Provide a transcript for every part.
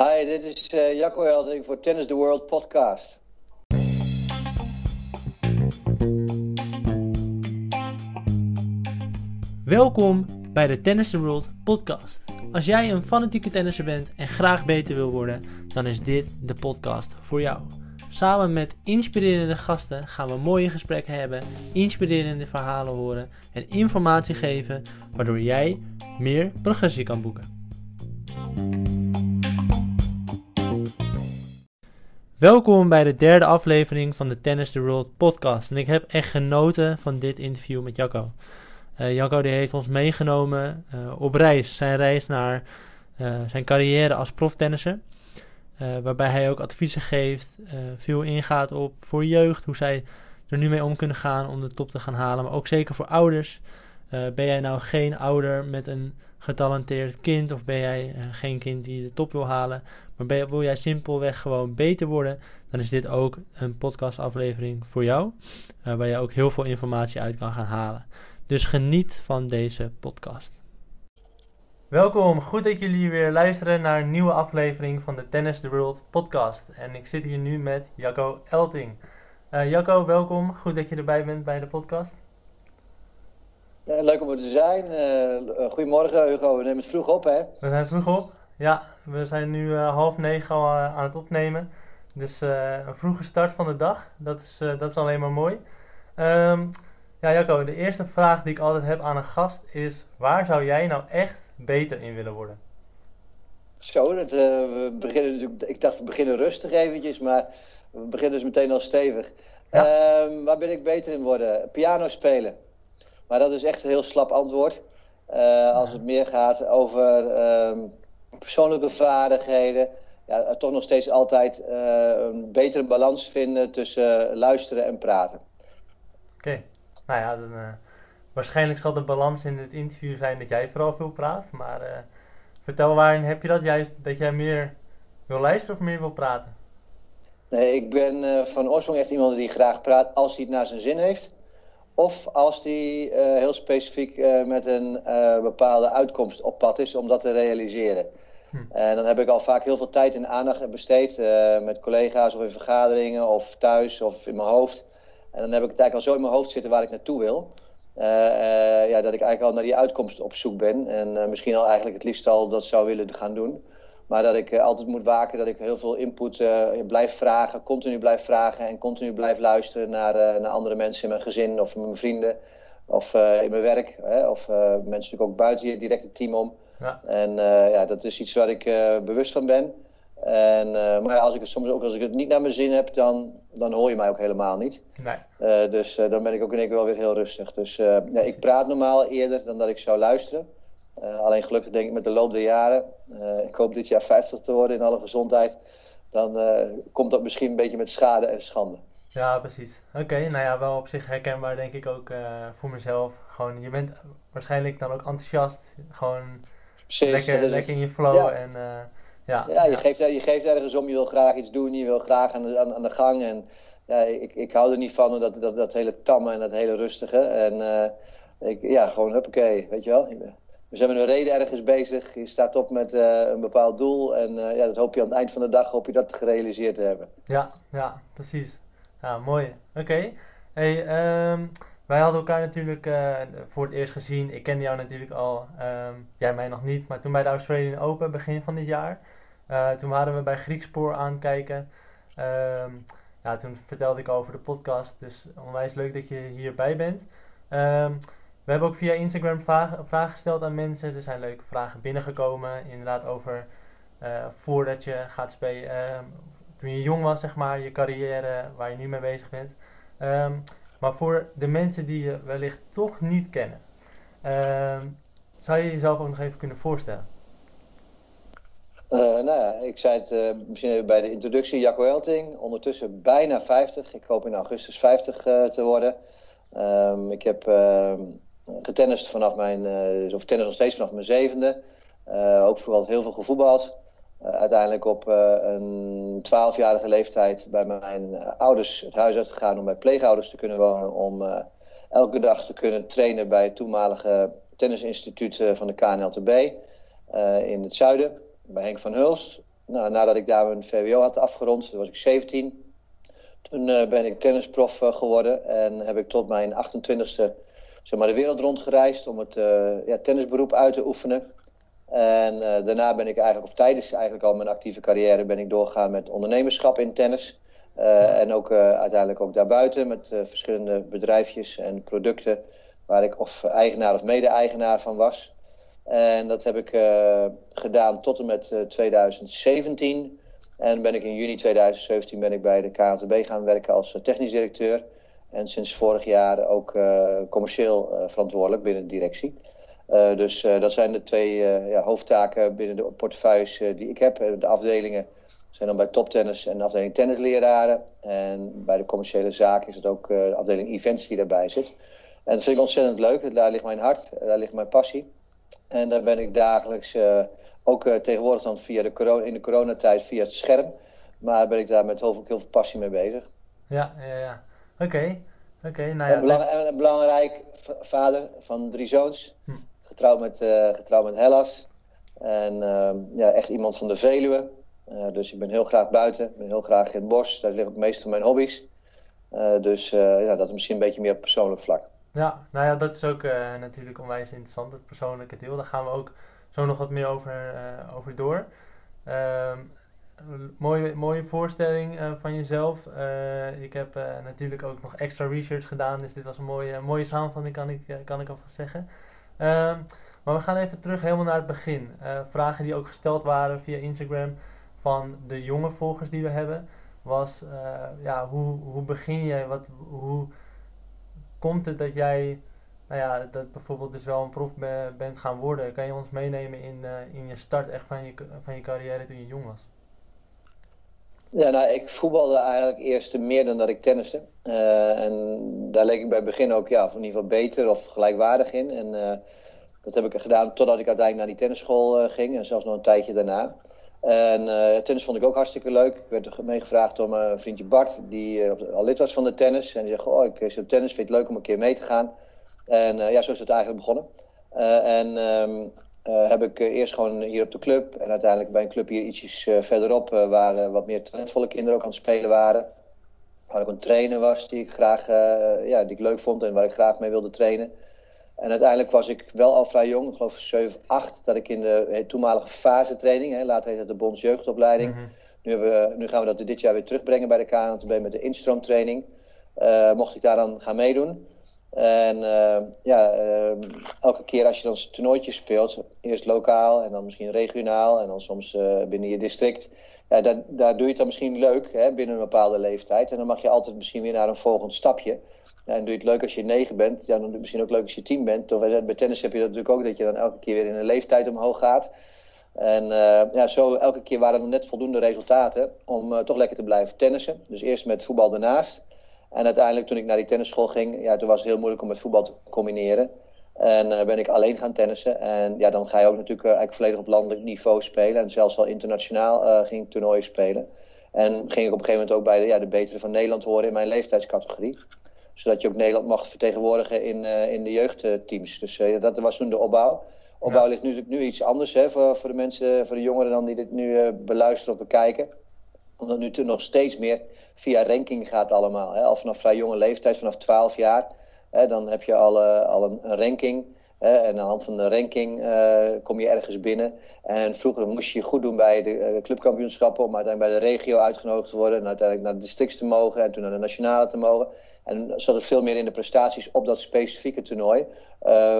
Hi, dit is uh, Jacco Helding voor Tennis the World podcast. Welkom bij de Tennis the World podcast. Als jij een fanatieke tennisser bent en graag beter wil worden, dan is dit de podcast voor jou. Samen met inspirerende gasten gaan we mooie gesprekken hebben, inspirerende verhalen horen en informatie geven, waardoor jij meer progressie kan boeken. Welkom bij de derde aflevering van de Tennis the World podcast. En ik heb echt genoten van dit interview met Jacco. Uh, Jacco die heeft ons meegenomen uh, op reis, zijn reis naar uh, zijn carrière als proftennisser. waarbij hij ook adviezen geeft, veel ingaat op voor jeugd, hoe zij er nu mee om kunnen gaan om de top te gaan halen. Maar ook zeker voor ouders. ben jij nou geen ouder met een getalenteerd kind of ben jij geen kind die de top wil halen, maar wil jij simpelweg gewoon beter worden, dan is dit ook een podcastaflevering voor jou, uh, waar je ook heel veel informatie uit kan gaan halen. Dus geniet van deze podcast. Welkom, goed dat jullie weer luisteren naar een nieuwe aflevering van de Tennis the World podcast. En ik zit hier nu met Jacco Elting. Uh, Jacco, welkom. Goed dat je erbij bent bij de podcast. leuk om er te zijn. Uh, goedemorgen Hugo, we nemen het vroeg op hè? We zijn vroeg op, ja. We zijn nu uh, half negen al uh, aan het opnemen. Dus uh, een vroege start van de dag. Dat is, dat is alleen maar mooi. Um, ja, Jacco, de eerste vraag die ik altijd heb aan een gast is: waar zou jij nou echt beter in willen worden? Zo, dat, we beginnen natuurlijk. Ik dacht we beginnen rustig eventjes, maar we beginnen dus meteen al stevig. Ja. Um, waar ben ik beter in worden? Piano spelen. Maar dat is echt een heel slap antwoord. als het meer gaat over. Um, persoonlijke vaardigheden. Ja, toch nog steeds altijd uh, een betere balans vinden tussen luisteren en praten. Oké, nou ja, dan, uh, waarschijnlijk zal de balans in het interview zijn dat jij vooral veel praat. Maar vertel waarin heb je dat juist, dat jij meer wil luisteren of meer wil praten? Nee, ik ben van oorsprong echt iemand die graag praat als hij het naar zijn zin heeft. Of als die heel specifiek met een bepaalde uitkomst op pad is om dat te realiseren. Hm. En dan heb ik al vaak heel veel tijd en aandacht besteed uh, met collega's of in vergaderingen of thuis of in mijn hoofd. En dan heb ik het eigenlijk al zo in mijn hoofd zitten waar ik naartoe wil. Uh, ja, dat ik eigenlijk al naar die uitkomst op zoek ben. En misschien al eigenlijk het liefst al dat zou willen gaan doen. Maar dat ik altijd moet waken dat ik heel veel input blijf vragen, continu blijf vragen en continu blijf luisteren naar, naar andere mensen in mijn gezin of mijn vrienden of in mijn werk. Hè, of mensen natuurlijk ook buiten je directe team om. Ja. En uh, ja, dat is iets waar ik uh, bewust van ben. En, uh, maar als ik het soms ook als ik het niet naar mijn zin heb, dan, dan hoor je mij ook helemaal niet. Nee. dus dan ben ik ook in één keer wel weer heel rustig. Dus ja, ik praat normaal eerder dan dat ik zou luisteren. alleen gelukkig denk ik met de loop der jaren, ik hoop dit jaar 50 te worden in alle gezondheid, dan komt dat misschien een beetje met schade en schande. Ja, precies. Oké, nou ja, wel op zich herkenbaar denk ik ook voor mezelf. Gewoon, je bent waarschijnlijk dan ook enthousiast. Gewoon Lekker, lekker in je flow. Ja. En, uh, ja, ja, je, Geeft, je geeft ergens om, je wil graag iets doen, je wil graag aan de, aan, aan de gang. En ja, ik, ik hou er niet van, dat, dat, dat hele tamme en dat hele rustige. En uh, ik, ja, gewoon huppakee, weet je wel. We zijn met een reden ergens bezig. Je staat op met uh, een bepaald doel. En uh, ja, dat hoop je aan het eind van de dag hoop je dat gerealiseerd te hebben. Ja, ja precies. Ja, mooi. Oké. Okay. Hey, um, wij hadden elkaar natuurlijk uh, voor het eerst gezien. Ik kende jou natuurlijk al, um, jij mij nog niet, maar toen bij de Australian Open begin van dit jaar. Uh, toen waren we bij Griekspoor aankijken. Um, ja, toen vertelde ik over de podcast, dus onwijs leuk dat je hierbij bent. Um, we hebben ook via Instagram vragen, gesteld aan mensen. Er zijn leuke vragen binnengekomen, inderdaad over uh, voordat je gaat spelen, toen je jong was, zeg maar, je carrière, waar je nu mee bezig bent. Maar voor de mensen die je wellicht toch niet kennen, uh, zou je jezelf ook nog even kunnen voorstellen? Uh, nou ja, ik zei het uh, misschien even bij de introductie, Jacco Elting. Ondertussen bijna 50. Ik hoop in augustus 50 uh, eh, te worden. Um, ik heb ehm, getennist vanaf mijn, of tennis nog steeds vanaf mijn zevende. ook vooral heel veel gevoetbald. Uh, uiteindelijk op uh, een twaalfjarige leeftijd bij mijn uh, ouders het huis uitgegaan om bij pleegouders te kunnen wonen. Om elke dag te kunnen trainen bij het toenmalige tennisinstituut van de KNLTB in het zuiden, bij Henk van Huls. Nou, nadat ik daar mijn VWO had afgerond, was ik 17. Toen ben ik tennisprof geworden en heb ik tot mijn 28e zeg maar, de wereld rondgereisd om het ja, tennisberoep uit te oefenen. En daarna ben ik eigenlijk, of tijdens eigenlijk al mijn actieve carrière, ben ik doorgegaan met ondernemerschap in tennis. Uh, en ook uh, uiteindelijk ook daarbuiten met verschillende bedrijfjes en producten waar ik of eigenaar of mede-eigenaar van was. En dat heb ik gedaan tot en met 2017. En ben ik in juni 2017 ben ik bij de KNTB gaan werken als technisch directeur. En sinds vorig jaar ook commercieel verantwoordelijk binnen de directie. Dus dat zijn de twee ja, hoofdtaken binnen de portefeuilles die ik heb. De afdelingen zijn dan bij toptennis en de afdeling tennisleraren. En bij de commerciële zaken is het ook uh, de afdeling events die daarbij zit. En dat vind ik ontzettend leuk. Daar ligt mijn hart, daar ligt mijn passie. En daar ben ik dagelijks, uh, ook uh, tegenwoordig dan via de corona, in de coronatijd via het scherm. Maar ben ik daar met heel veel, heel veel passie mee bezig. Ja, ja, ja. Oké. Okay. Oké, nou ja. En belang, en belangrijk, vader van drie zoons. Hm. Getrouwd, met, getrouwd met Hellas. En ehm, ja, echt iemand van de Veluwe. Uh, dus ik ben heel graag buiten, ik ben heel graag in het bos. Daar liggen ook meeste van mijn hobby's. Uh, dus ja, dat is misschien een beetje meer op persoonlijk vlak. Ja, nou ja, dat is ook natuurlijk onwijs interessant, het persoonlijke deel. Daar gaan we ook zo nog wat meer over, over door. Ehm, mooie, mooie voorstelling van jezelf. ik heb natuurlijk ook nog extra research gedaan, dus dit was een mooie, mooie samenvatting, kan ik, kan ik alvast zeggen. Ehm, maar we gaan even terug helemaal naar het begin. vragen die ook gesteld waren via Instagram van de jonge volgers die we hebben, was uh, ja, hoe, hoe begin jij, wat, hoe komt het dat jij, nou ja, dat bijvoorbeeld dus wel een prof be, bent gaan worden? Kan je ons meenemen in, uh, in je start echt van je, van je carrière toen je jong was? Ja, nou, ik voetbalde eigenlijk eerst meer dan dat ik tenniste. Uh, en daar leek ik bij het begin ook ja, in ieder geval beter of gelijkwaardig in. En dat heb ik gedaan totdat ik uiteindelijk naar die tennisschool ging en zelfs nog een tijdje daarna. En tennis vond ik ook hartstikke leuk. Ik werd meegevraagd door mijn vriendje Bart, die al lid was van de tennis. En die zei, oh, ik zit op tennis, vind het leuk om een keer mee te gaan. En ja, zo is het eigenlijk begonnen. en um, heb ik eerst gewoon hier op de club en uiteindelijk bij een club hier ietsjes verderop... waar wat meer talentvolle kinderen ook aan het spelen waren. Waar ik een trainer was die ik graag ja, die ik leuk vond en waar ik graag mee wilde trainen. En uiteindelijk was ik wel al vrij jong, ik geloof 7, 8, dat ik in de toenmalige fasetraining, hè, later heet het de Bonds Jeugdopleiding. Mm -hmm. nu, we, nu, gaan we dat dit jaar weer terugbrengen bij de KNTB met de instroomtraining. Mocht ik daar dan gaan meedoen. En uh, ja, uh, elke keer als je dan toernooitjes speelt, eerst lokaal en dan misschien regionaal en dan soms binnen je district. Ja, daar, daar doe je het dan misschien leuk hè, binnen een bepaalde leeftijd. En dan mag je altijd misschien weer naar een volgend stapje. En doe je het leuk als je negen bent. Ja, dan doe je het misschien ook leuk als je tien bent. Of, bij tennis heb je dat natuurlijk ook, dat je dan elke keer weer in een leeftijd omhoog gaat. En uh, ja, zo elke keer waren er net voldoende resultaten om uh, toch lekker te blijven tennissen. Dus eerst met voetbal daarnaast. En uiteindelijk toen ik naar die tennisschool ging, ja, toen was het heel moeilijk om met voetbal te combineren. En uh, ben ik alleen gaan tennissen. En ja, dan ga je ook natuurlijk eigenlijk volledig op landelijk niveau spelen. En zelfs al internationaal ging ik toernooien spelen. En ging ik op een gegeven moment ook bij de, ja, de betere van Nederland horen in mijn leeftijdscategorie zodat je ook Nederland mag vertegenwoordigen in, in de jeugdteams. Dus dat was toen de opbouw. Opbouw ja. ligt nu, nu iets anders hè, voor, voor de mensen, voor de jongeren dan die dit nu beluisteren of bekijken. Omdat nu nog steeds meer via ranking gaat allemaal. Hè. Al vanaf vrij jonge leeftijd, vanaf 12 jaar. Hè, dan heb je al, al een, ranking. en aan de hand van de ranking kom je ergens binnen. En vroeger moest je je goed doen bij de clubkampioenschappen... om uiteindelijk bij de regio uitgenodigd te worden... en uiteindelijk naar de districts te mogen en toen naar de nationale te mogen... En zat het veel meer in de prestaties op dat specifieke toernooi.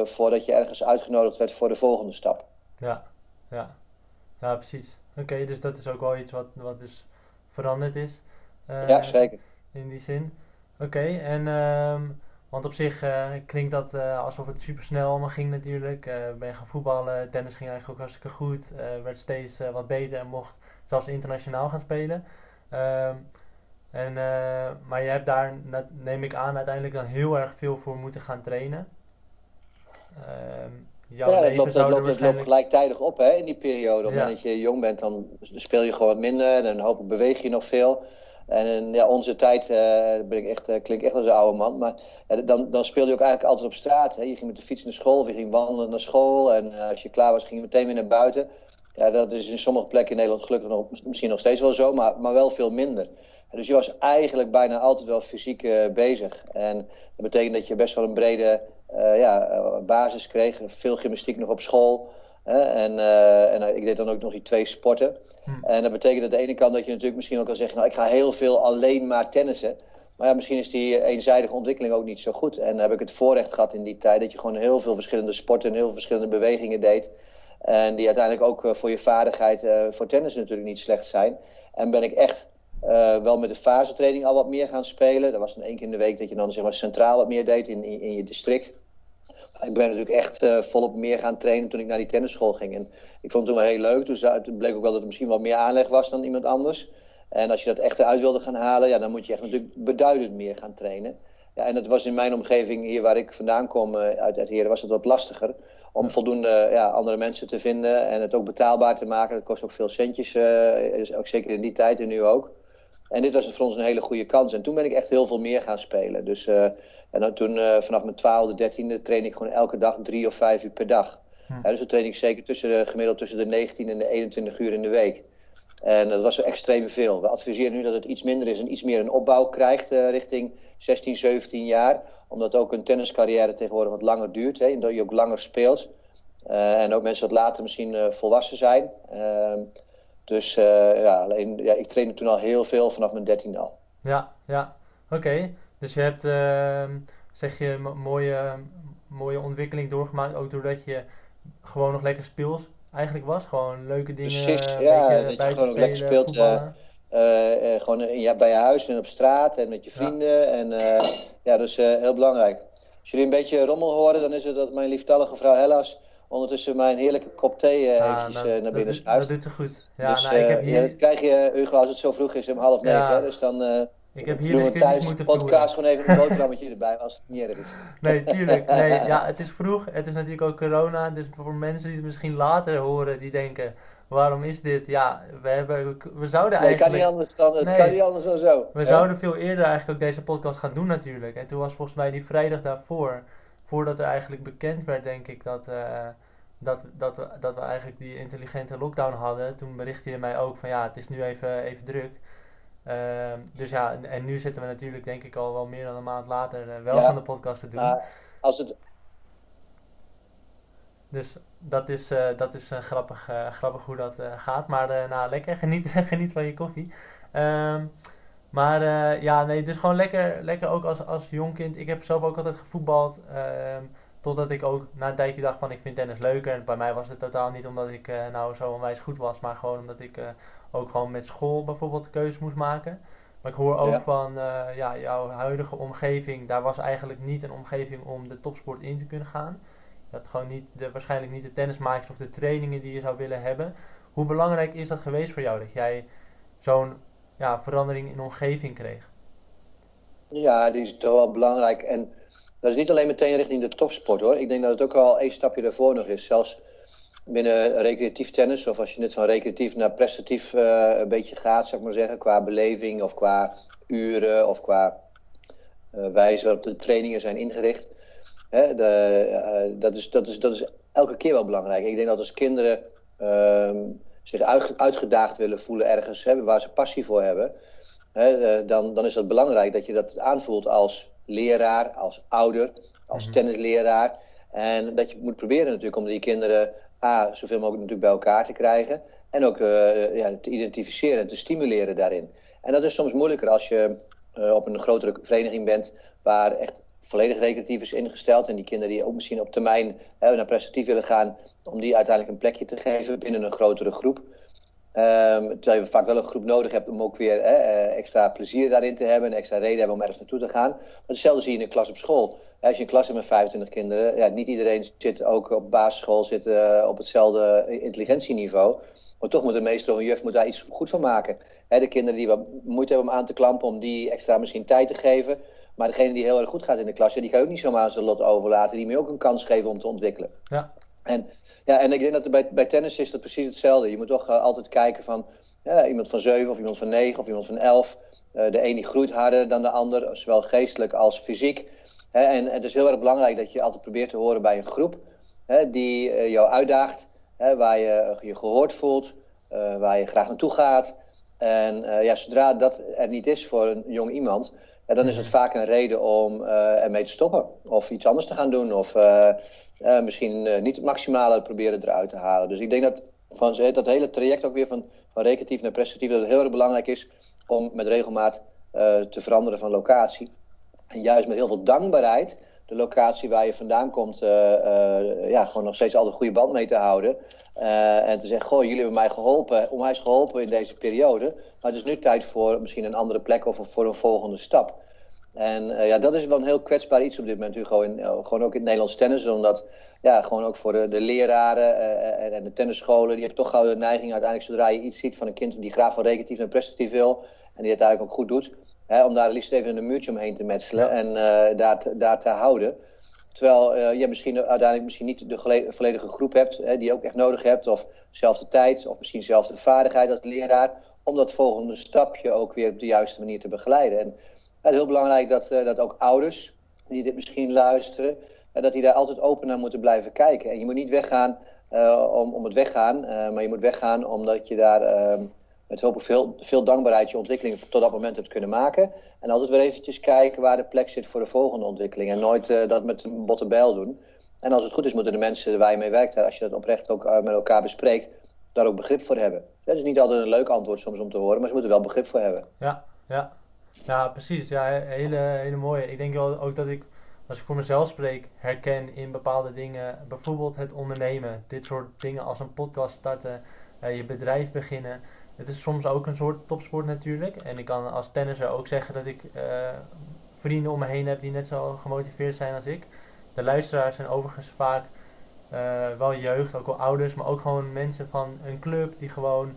Voordat je ergens uitgenodigd werd voor de volgende stap. Ja, ja. ja precies. Oké, dus dat is ook wel iets wat, wat dus veranderd is. Ja, zeker. In die zin. Oké, okay, en... Um, want op zich uh, klinkt dat uh, alsof het super snel allemaal ging natuurlijk. Ben je gaan voetballen, tennis ging eigenlijk ook hartstikke goed. werd steeds wat beter en mocht zelfs internationaal gaan spelen. Ehm, en, uh, maar je hebt daar, neem ik aan, uiteindelijk dan heel erg veel voor moeten gaan trainen. Uh, jouw ja, dat loopt, dat loopt, waarschijnlijk... loopt gelijktijdig op hè, in die periode. Op dat je jong bent, dan speel je gewoon wat minder. Dan hoop ik beweeg je nog veel. En in ja, onze tijd uh, ben ik echt, uh, klink echt als een oude man. Maar uh, dan, dan speelde je ook eigenlijk altijd op straat. Hè. Je ging met de fiets naar school of je ging wandelen naar school. En als je klaar was, ging je meteen weer naar buiten. Ja, dat is in sommige plekken in Nederland gelukkig nog, misschien nog steeds wel zo, maar, maar wel veel minder. Dus je was eigenlijk bijna altijd wel fysiek bezig. En dat betekent dat je best wel een brede ja, basis kreeg. Veel gymnastiek nog op school. en, en ik deed dan ook nog die twee sporten. Hm. En dat betekent aan de ene kant dat je natuurlijk misschien ook kan zeggen... nou, ik ga heel veel alleen maar tennissen. Maar ja, misschien is die eenzijdige ontwikkeling ook niet zo goed. En heb ik het voorrecht gehad in die tijd... dat je gewoon heel veel verschillende sporten en heel veel verschillende bewegingen deed. En die uiteindelijk ook eh, voor je vaardigheid uh, voor tennis natuurlijk niet slecht zijn. En ben ik echt uh, wel met de fasetraining al wat meer gaan spelen. Dat was dan één keer in de week dat je dan zeg maar, centraal wat meer deed in, in, in je district. Ik ben natuurlijk echt uh, volop meer gaan trainen toen ik naar die tennisschool ging. En ik vond het toen wel heel leuk. Toen bleek ook wel dat er misschien wat meer aanleg was dan iemand anders. En als je dat echt eruit wilde gaan halen, ja, dan moet je echt natuurlijk beduidend meer gaan trainen. Ja, en het was in mijn omgeving, hier waar ik vandaan kom, uh, uit, uit Heren, was het wat lastiger. Om voldoende ja, andere mensen te vinden en het ook betaalbaar te maken. Dat kost ook veel centjes, uh, ook zeker in die tijd en nu ook. En dit was voor ons een hele goede kans. En toen ben ik echt heel veel meer gaan spelen. Dus uh, en dan toen uh, vanaf mijn twaalfde, dertiende train ik gewoon elke dag drie of vijf uur per dag. Hm. Ja, dus dan train ik zeker tussen gemiddeld tussen de 19 en de 21 uur in de week. En dat was zo extreem veel. We adviseren nu dat het iets minder is en iets meer een opbouw krijgt uh, richting 16, 17 jaar. Omdat ook een tenniscarrière tegenwoordig wat langer duurt. Hè, en dat je ook langer speelt. en ook mensen wat later misschien volwassen zijn. Ehm, dus uh, ja, alleen, ja, ik trainde toen al heel veel vanaf mijn dertiende al. Ja, ja. Oké. Dus je hebt, uh, zeg je, een mooie, mooie ontwikkeling doorgemaakt. Ook doordat je gewoon nog lekker speels eigenlijk was. Gewoon leuke dingen. Precies, ja. Dat je gewoon nog lekker speelt. Uh, gewoon ja, bij je huis en op straat en met je vrienden. En ja, dus heel belangrijk. Als jullie een beetje rommel horen, dan is het dat mijn lieftallige vrouw Hellas ondertussen mijn heerlijke kop thee uh, eventjes nou, uh, naar binnen schuift. Dat doet ze goed. Ja, dus, nou, ik heb hier... ja, dat krijg je, Hugo, als het zo vroeg is, om half negen. Hè, dus dan ik heb hier doen we podcast gewoon even een boterhammetje erbij, als het niet erg is. Nee, tuurlijk. Nee, ja, het is vroeg. Het is natuurlijk ook corona. Dus voor mensen die het misschien later horen, die denken... Waarom is dit? Ja, we, hebben, we zouden nee, eigenlijk... Kan niet anders dan, het nee, kan niet anders dan zo. We zouden veel eerder eigenlijk ook deze podcast gaan doen natuurlijk. En toen was volgens mij die vrijdag daarvoor voordat er eigenlijk bekend werd, denk ik, dat, uh, dat, dat, we, dat we eigenlijk die intelligente lockdown hadden. Toen berichtte je mij ook van ja, het is nu even, even druk. Uh, dus ja, en, en, nu zitten we natuurlijk denk ik al wel meer dan een maand later uh, wel ja, van de podcast te doen. Als het... Dus dat is, uh, dat is grappig, grappig hoe dat gaat. Maar nou, lekker, geniet, geniet van je koffie. Um, maar uh, ja, nee, dus gewoon lekker, lekker ook als, als jong kind. Ik heb zelf ook altijd gevoetbald. Uh, totdat ik ook na een tijdje dacht van ik vind tennis leuker. En bij mij was het totaal niet omdat ik uh, nou zo onwijs goed was. Maar gewoon omdat ik ook gewoon met school bijvoorbeeld keuzes moest maken. Maar ik hoor ook ja. van ja, jouw huidige omgeving. Daar was eigenlijk niet een omgeving om de topsport in te kunnen gaan. Je had gewoon niet de, waarschijnlijk niet de tennismakers of de trainingen die je zou willen hebben. Hoe belangrijk is dat geweest voor jou? Dat jij zo'n ja, verandering in omgeving kreeg? Ja, die is toch wel belangrijk. En dat is niet alleen meteen richting de topsport hoor. Ik denk dat het ook al één stapje daarvoor nog is. Zelfs binnen recreatief tennis, of als je net van recreatief naar prestatief uh, een beetje gaat, ik maar zeggen, qua beleving of qua uren of qua uh, wijze waarop de trainingen zijn ingericht. Hè, de, uh, dat, is, dat, is, dat is elke keer wel belangrijk. Ik denk dat als kinderen ehm, zich uitgedaagd willen voelen ergens, hè, waar ze passie voor hebben, hè, eh, dan, dan is het belangrijk dat je dat aanvoelt als leraar, als ouder, als mhm. tennisleraar. En dat je moet proberen natuurlijk om die kinderen A, zoveel mogelijk natuurlijk bij elkaar te krijgen. En ook uh, ja, te identificeren en te stimuleren daarin. En dat is soms moeilijker als je uh, op een grotere vereniging bent waar echt volledig recreatief is ingesteld. En die kinderen die ook misschien op termijn hè, naar prestatief willen gaan, om die uiteindelijk een plekje te geven binnen een grotere groep. Um, terwijl je vaak wel een groep nodig hebt om ook weer hè, eh, extra plezier daarin te hebben en extra reden hebben om ergens naartoe te gaan. Maar hetzelfde zie je in een klas op school. Als je een klas hebt met 25 kinderen, ja, niet iedereen zit ook op basisschool zit, uh, op hetzelfde intelligentieniveau. Maar toch moet de meester of een juf moet daar iets goed van maken. Hè, de kinderen die wat moeite hebben om aan te klampen, om die extra misschien tijd te geven. Maar degene die heel erg goed gaat in de klas, die kan je ook niet zomaar aan zijn lot overlaten. Die moet je ook een kans geven om te ontwikkelen. Ja. En, ja, en ik denk dat bij, bij tennis is dat precies hetzelfde. Je moet toch uh, altijd kijken van ja, iemand van 7 of iemand van 9 of iemand van 11. Uh, eh, de een die groeit harder dan de ander, zowel geestelijk als fysiek. En, en het is heel erg belangrijk dat je altijd probeert te horen bij een groep die uh, jou uitdaagt waar je je gehoord voelt, waar je graag naartoe gaat. En ja, zodra dat er niet is voor een jong iemand, dan is het vaak een reden om ermee te stoppen. Of iets anders te gaan doen. Of misschien niet het maximale proberen eruit te halen. Dus ik denk dat van dat hele traject ook weer van, van recreatief naar prestatief, dat het heel erg belangrijk is om met regelmaat te veranderen van locatie. En juist met heel veel dankbaarheid de locatie waar je vandaan komt, uh, uh, ja, gewoon nog steeds al een goede band mee te houden. en te zeggen, goh, jullie hebben mij geholpen, onwijs geholpen in deze periode. Maar het is nu tijd voor misschien een andere plek of voor een volgende stap. En ja, dat is wel een heel kwetsbaar iets op dit moment, Hugo. In, gewoon ook in het Nederlands tennis, omdat ja, gewoon ook voor de, de leraren en, en, de tennisscholen. Die hebben toch gauw de neiging uiteindelijk, zodra je iets ziet van een kind die graag van recreatief naar prestatief wil. En die het eigenlijk ook goed doet. Hè, om daar liefst even een muurtje omheen te metselen en uh, daar, te, daar te houden. Terwijl uh, je misschien uiteindelijk misschien niet de volledige groep hebt hè, die je ook echt nodig hebt. Of dezelfde tijd, of misschien dezelfde vaardigheid als leraar. Om dat volgende stapje ook weer op de juiste manier te begeleiden. En het is heel belangrijk dat, dat ook ouders die dit misschien luisteren dat die daar altijd open naar moeten blijven kijken. En je moet niet weggaan om, om het weggaan, maar je moet weggaan omdat je daar met hoop veel, veel dankbaarheid je ontwikkeling tot dat moment hebt kunnen maken. En altijd weer eventjes kijken waar de plek zit voor de volgende ontwikkeling. En nooit dat met een botte bijl doen. En als het goed is, moeten de mensen waar je mee werkt, als je dat oprecht ook met elkaar bespreekt, daar ook begrip voor hebben. Dat is niet altijd een leuk antwoord soms om te horen, maar ze moeten wel begrip voor hebben. Ja, ja. Ja, precies. Ja, hele, hele mooie. Ik denk wel ook dat ik als ik voor mezelf spreek, herken in bepaalde dingen, bijvoorbeeld het ondernemen, dit soort dingen als een podcast starten, uh, je bedrijf beginnen. Het is soms ook een soort topsport natuurlijk. En ik kan als tennisser ook zeggen dat ik uh, vrienden om me heen heb die net zo gemotiveerd zijn als ik. De luisteraars zijn overigens vaak uh, wel jeugd, ook wel ouders, maar ook gewoon mensen van een club die gewoon,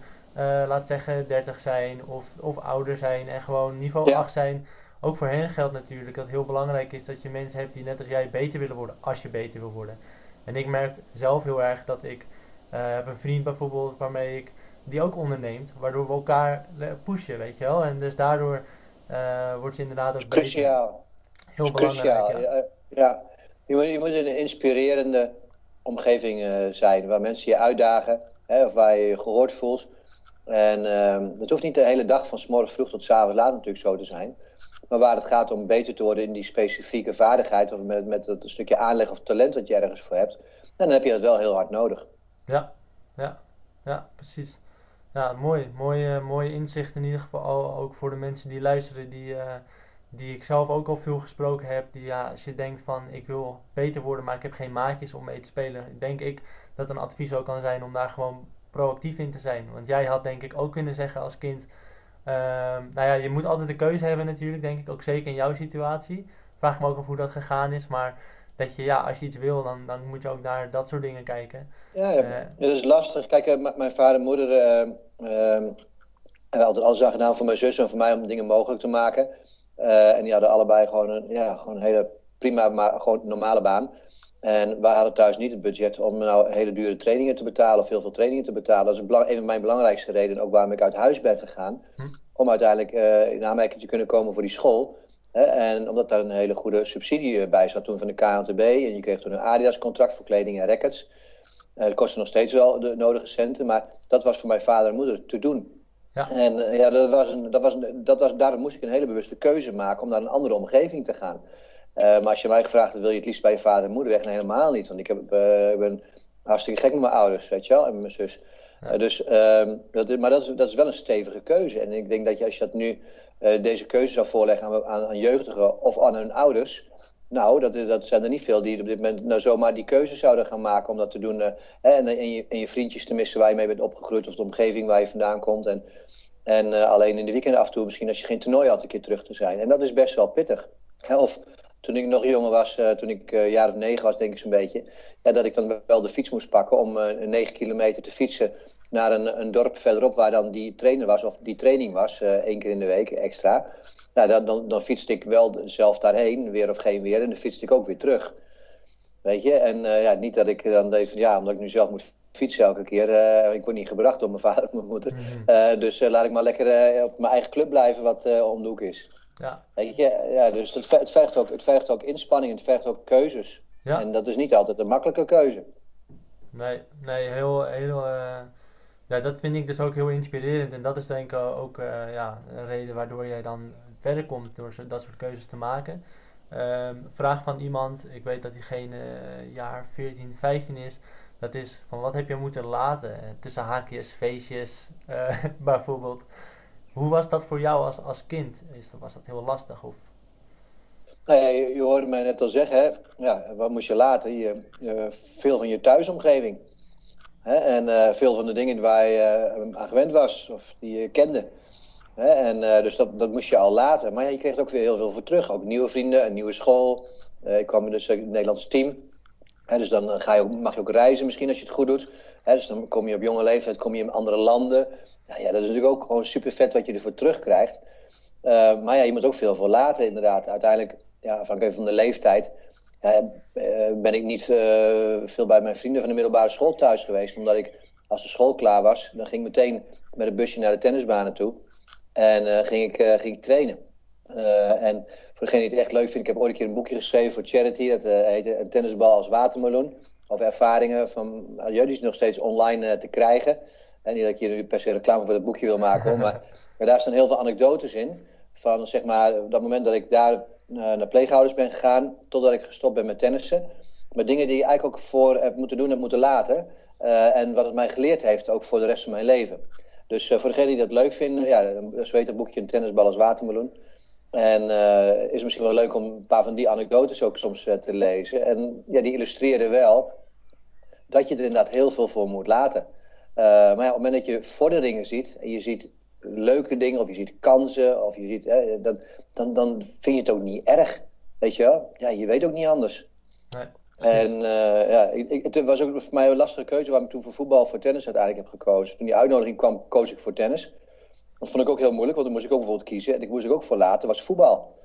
laat zeggen, 30 zijn of, of ouder zijn en gewoon niveau ja. 8 zijn ook voor hen geldt natuurlijk dat het heel belangrijk is dat je mensen hebt die net als jij beter willen worden als je beter wil worden. En ik merk zelf heel erg dat ik uh, heb een vriend bijvoorbeeld waarmee ik die ook onderneemt, waardoor we elkaar pushen, weet je wel. En dus daardoor uh, wordt je inderdaad ook cruciaal. Heel belangrijk. Cruciaal. Ja. ja. Je, moet, je moet een inspirerende omgeving uh, zijn waar mensen je uitdagen, hè, of waar je je gehoord voelt. En uh, dat hoeft niet de hele dag van s morgens vroeg tot s avonds laat natuurlijk zo te zijn. Maar waar het gaat om beter te worden in die specifieke vaardigheid of met, met het stukje aanleg of talent dat je ergens voor hebt, dan heb je dat wel heel hard nodig. Ja, ja, ja, precies. Ja, mooi. Mooi, mooi inzicht in ieder geval ook voor de mensen die luisteren, die, uh, die ik zelf ook al veel gesproken heb. Die ja, als je denkt van ik wil beter worden, maar ik heb geen maatjes om mee te spelen, denk ik dat een advies ook kan zijn om daar gewoon proactief in te zijn. Want jij had denk ik ook kunnen zeggen als kind Ehm, nou ja, je moet altijd de keuze hebben natuurlijk, denk ik, ook zeker in jouw situatie. Vraag me ook af hoe dat gegaan is, maar dat je, ja, als je iets wil, dan, dan moet je ook naar dat soort dingen kijken. Ja, ja. Uh, dat is lastig. Kijk, uh, mijn vader en moeder uh, hebben altijd alles aan gedaan voor mijn zus en voor mij om dingen mogelijk te maken. en die hadden allebei gewoon een, ja, gewoon een hele prima, maar gewoon normale baan. En wij hadden thuis niet het budget om nou hele dure trainingen te betalen of heel veel trainingen te betalen. Dat is een van mijn belangrijkste redenen ook waarom ik uit huis ben gegaan. Hm. Om uiteindelijk uh, in aanmerking te kunnen komen voor die school. En omdat daar een hele goede subsidie eh, bij zat toen van de KNTB. En je kreeg toen een Adidas contract voor kleding en rackets. Uh, dat kostte nog steeds wel de nodige centen. Maar dat was voor mijn vader en moeder te doen. Ja. En ja, dat was een, dat was, dat was, daarom moest ik een hele bewuste keuze maken om naar een andere omgeving te gaan. Uh, maar als je mij gevraagd hebt, wil je het liefst bij je vader en moeder weg? Nee, helemaal niet. Want ik, heb, uh, ben hartstikke gek met mijn ouders, weet je wel, en mijn zus. Ja. Dus, ehm, dat, maar dat is, dat is wel een stevige keuze. En ik denk dat je, als je dat nu, deze keuze zou voorleggen aan, aan, aan, jeugdigen of aan hun ouders... Nou, dat, dat zijn er niet veel die op dit moment nou zomaar die keuze zouden gaan maken om dat te doen. en, en, je, en je vriendjes te missen waar je mee bent opgegroeid of de omgeving waar je vandaan komt. En, en alleen in de weekenden af en toe misschien als je geen toernooi had een keer terug te zijn. En dat is best wel pittig. Of toen ik nog jonger was, toen ik jaar of negen was, denk ik zo'n beetje, ja, dat ik dan wel de fiets moest pakken om negen kilometer te fietsen naar een, een dorp verderop waar dan die trainer was, of die training was, één keer in de week extra. Nou, dan, dan, dan fietste ik wel zelf daarheen, weer of geen weer, en dan fietste ik ook weer terug. Weet je, en ja, niet dat ik dan deed van ja, omdat ik nu zelf moet fietsen elke keer. ik word niet gebracht door mijn vader of mijn moeder. Mhm. dus laat ik maar lekker op mijn eigen club blijven wat om de hoek is. Ja. Weet je, ja, dus het, het, vergt ook, het vergt ook inspanning, het vergt ook keuzes. Ja. En dat is niet altijd een makkelijke keuze. Nee, nee heel, heel ja, dat vind ik dus ook heel inspirerend. En dat is denk ik ook ja, een reden waardoor jij dan verder komt door dat soort keuzes te maken. Um, vraag van iemand, ik weet dat diegene jaar 14, 15 is. Dat is van wat heb je moeten laten? Tussen haakjes, feestjes bijvoorbeeld. Hoe was dat voor jou als, als kind? Is, was dat heel lastig? Of? Nou ja, je, hoorde mij net al zeggen, hè? Ja, wat moest je laten? Je, veel van je thuisomgeving. Hè? En uh, veel van de dingen waar je uh, aan gewend was of die je kende. Hè? En uh, dus dat, dat moest je al laten. Maar je kreeg er ook weer heel veel voor terug. Ook nieuwe vrienden, een nieuwe school. ik kwam in dus het Nederlands team. Hè? Dus dan ga je mag je ook reizen misschien als je het goed doet. Hè? Dus dan kom je op jonge leeftijd kom je in andere landen. Ja, ja, dat is natuurlijk ook gewoon super vet wat je ervoor terugkrijgt. maar ja, je moet ook veel voor laten inderdaad. Uiteindelijk ja, afhankelijk van de leeftijd, eh, ben ik niet uh, veel bij mijn vrienden van de middelbare school thuis geweest. Omdat ik, als de school klaar was, dan ging ik meteen met een busje naar de tennisbanen toe. En ging, ik, ging ik trainen. en voor degene die het echt leuk vindt, ik heb ooit een keer een boekje geschreven voor Charity. Dat heette Een tennisbal als watermeloen. Over ervaringen van jullie is nog steeds online te krijgen. En niet dat je nu per se reclame voor dat boekje wil maken, maar, maar daar staan heel veel anekdotes in. Van zeg maar, dat moment dat ik daar eh, naar pleegouders ben gegaan totdat ik gestopt ben met tennissen. Maar dingen die ik eigenlijk ook voor heb moeten doen en moeten laten. Uh, en wat het mij geleerd heeft, ook voor de rest van mijn leven. Dus uh, voor degenen die dat leuk vinden, ja, zo heet het boekje Een tennisbal als watermeloen. En uh, is misschien wel leuk om een paar van die anekdotes ook soms te lezen. En ja, die illustreren wel dat je er inderdaad heel veel voor moet laten. maar ja, op het moment dat je vorderingen ziet en je ziet leuke dingen, of je ziet kansen, of je ziet, hè, dat, dan, dan vind je het ook niet erg. Weet je wel? Ja, je weet ook niet anders. Nee. En uh, ja, ik, het was ook voor mij een lastige keuze waarom ik toen voor voetbal voor tennis uiteindelijk heb gekozen. Toen die uitnodiging kwam, koos ik voor tennis. Dat vond ik ook heel moeilijk, want dan moest ik ook bijvoorbeeld kiezen. En ik moest ik ook voor laten, was voetbal.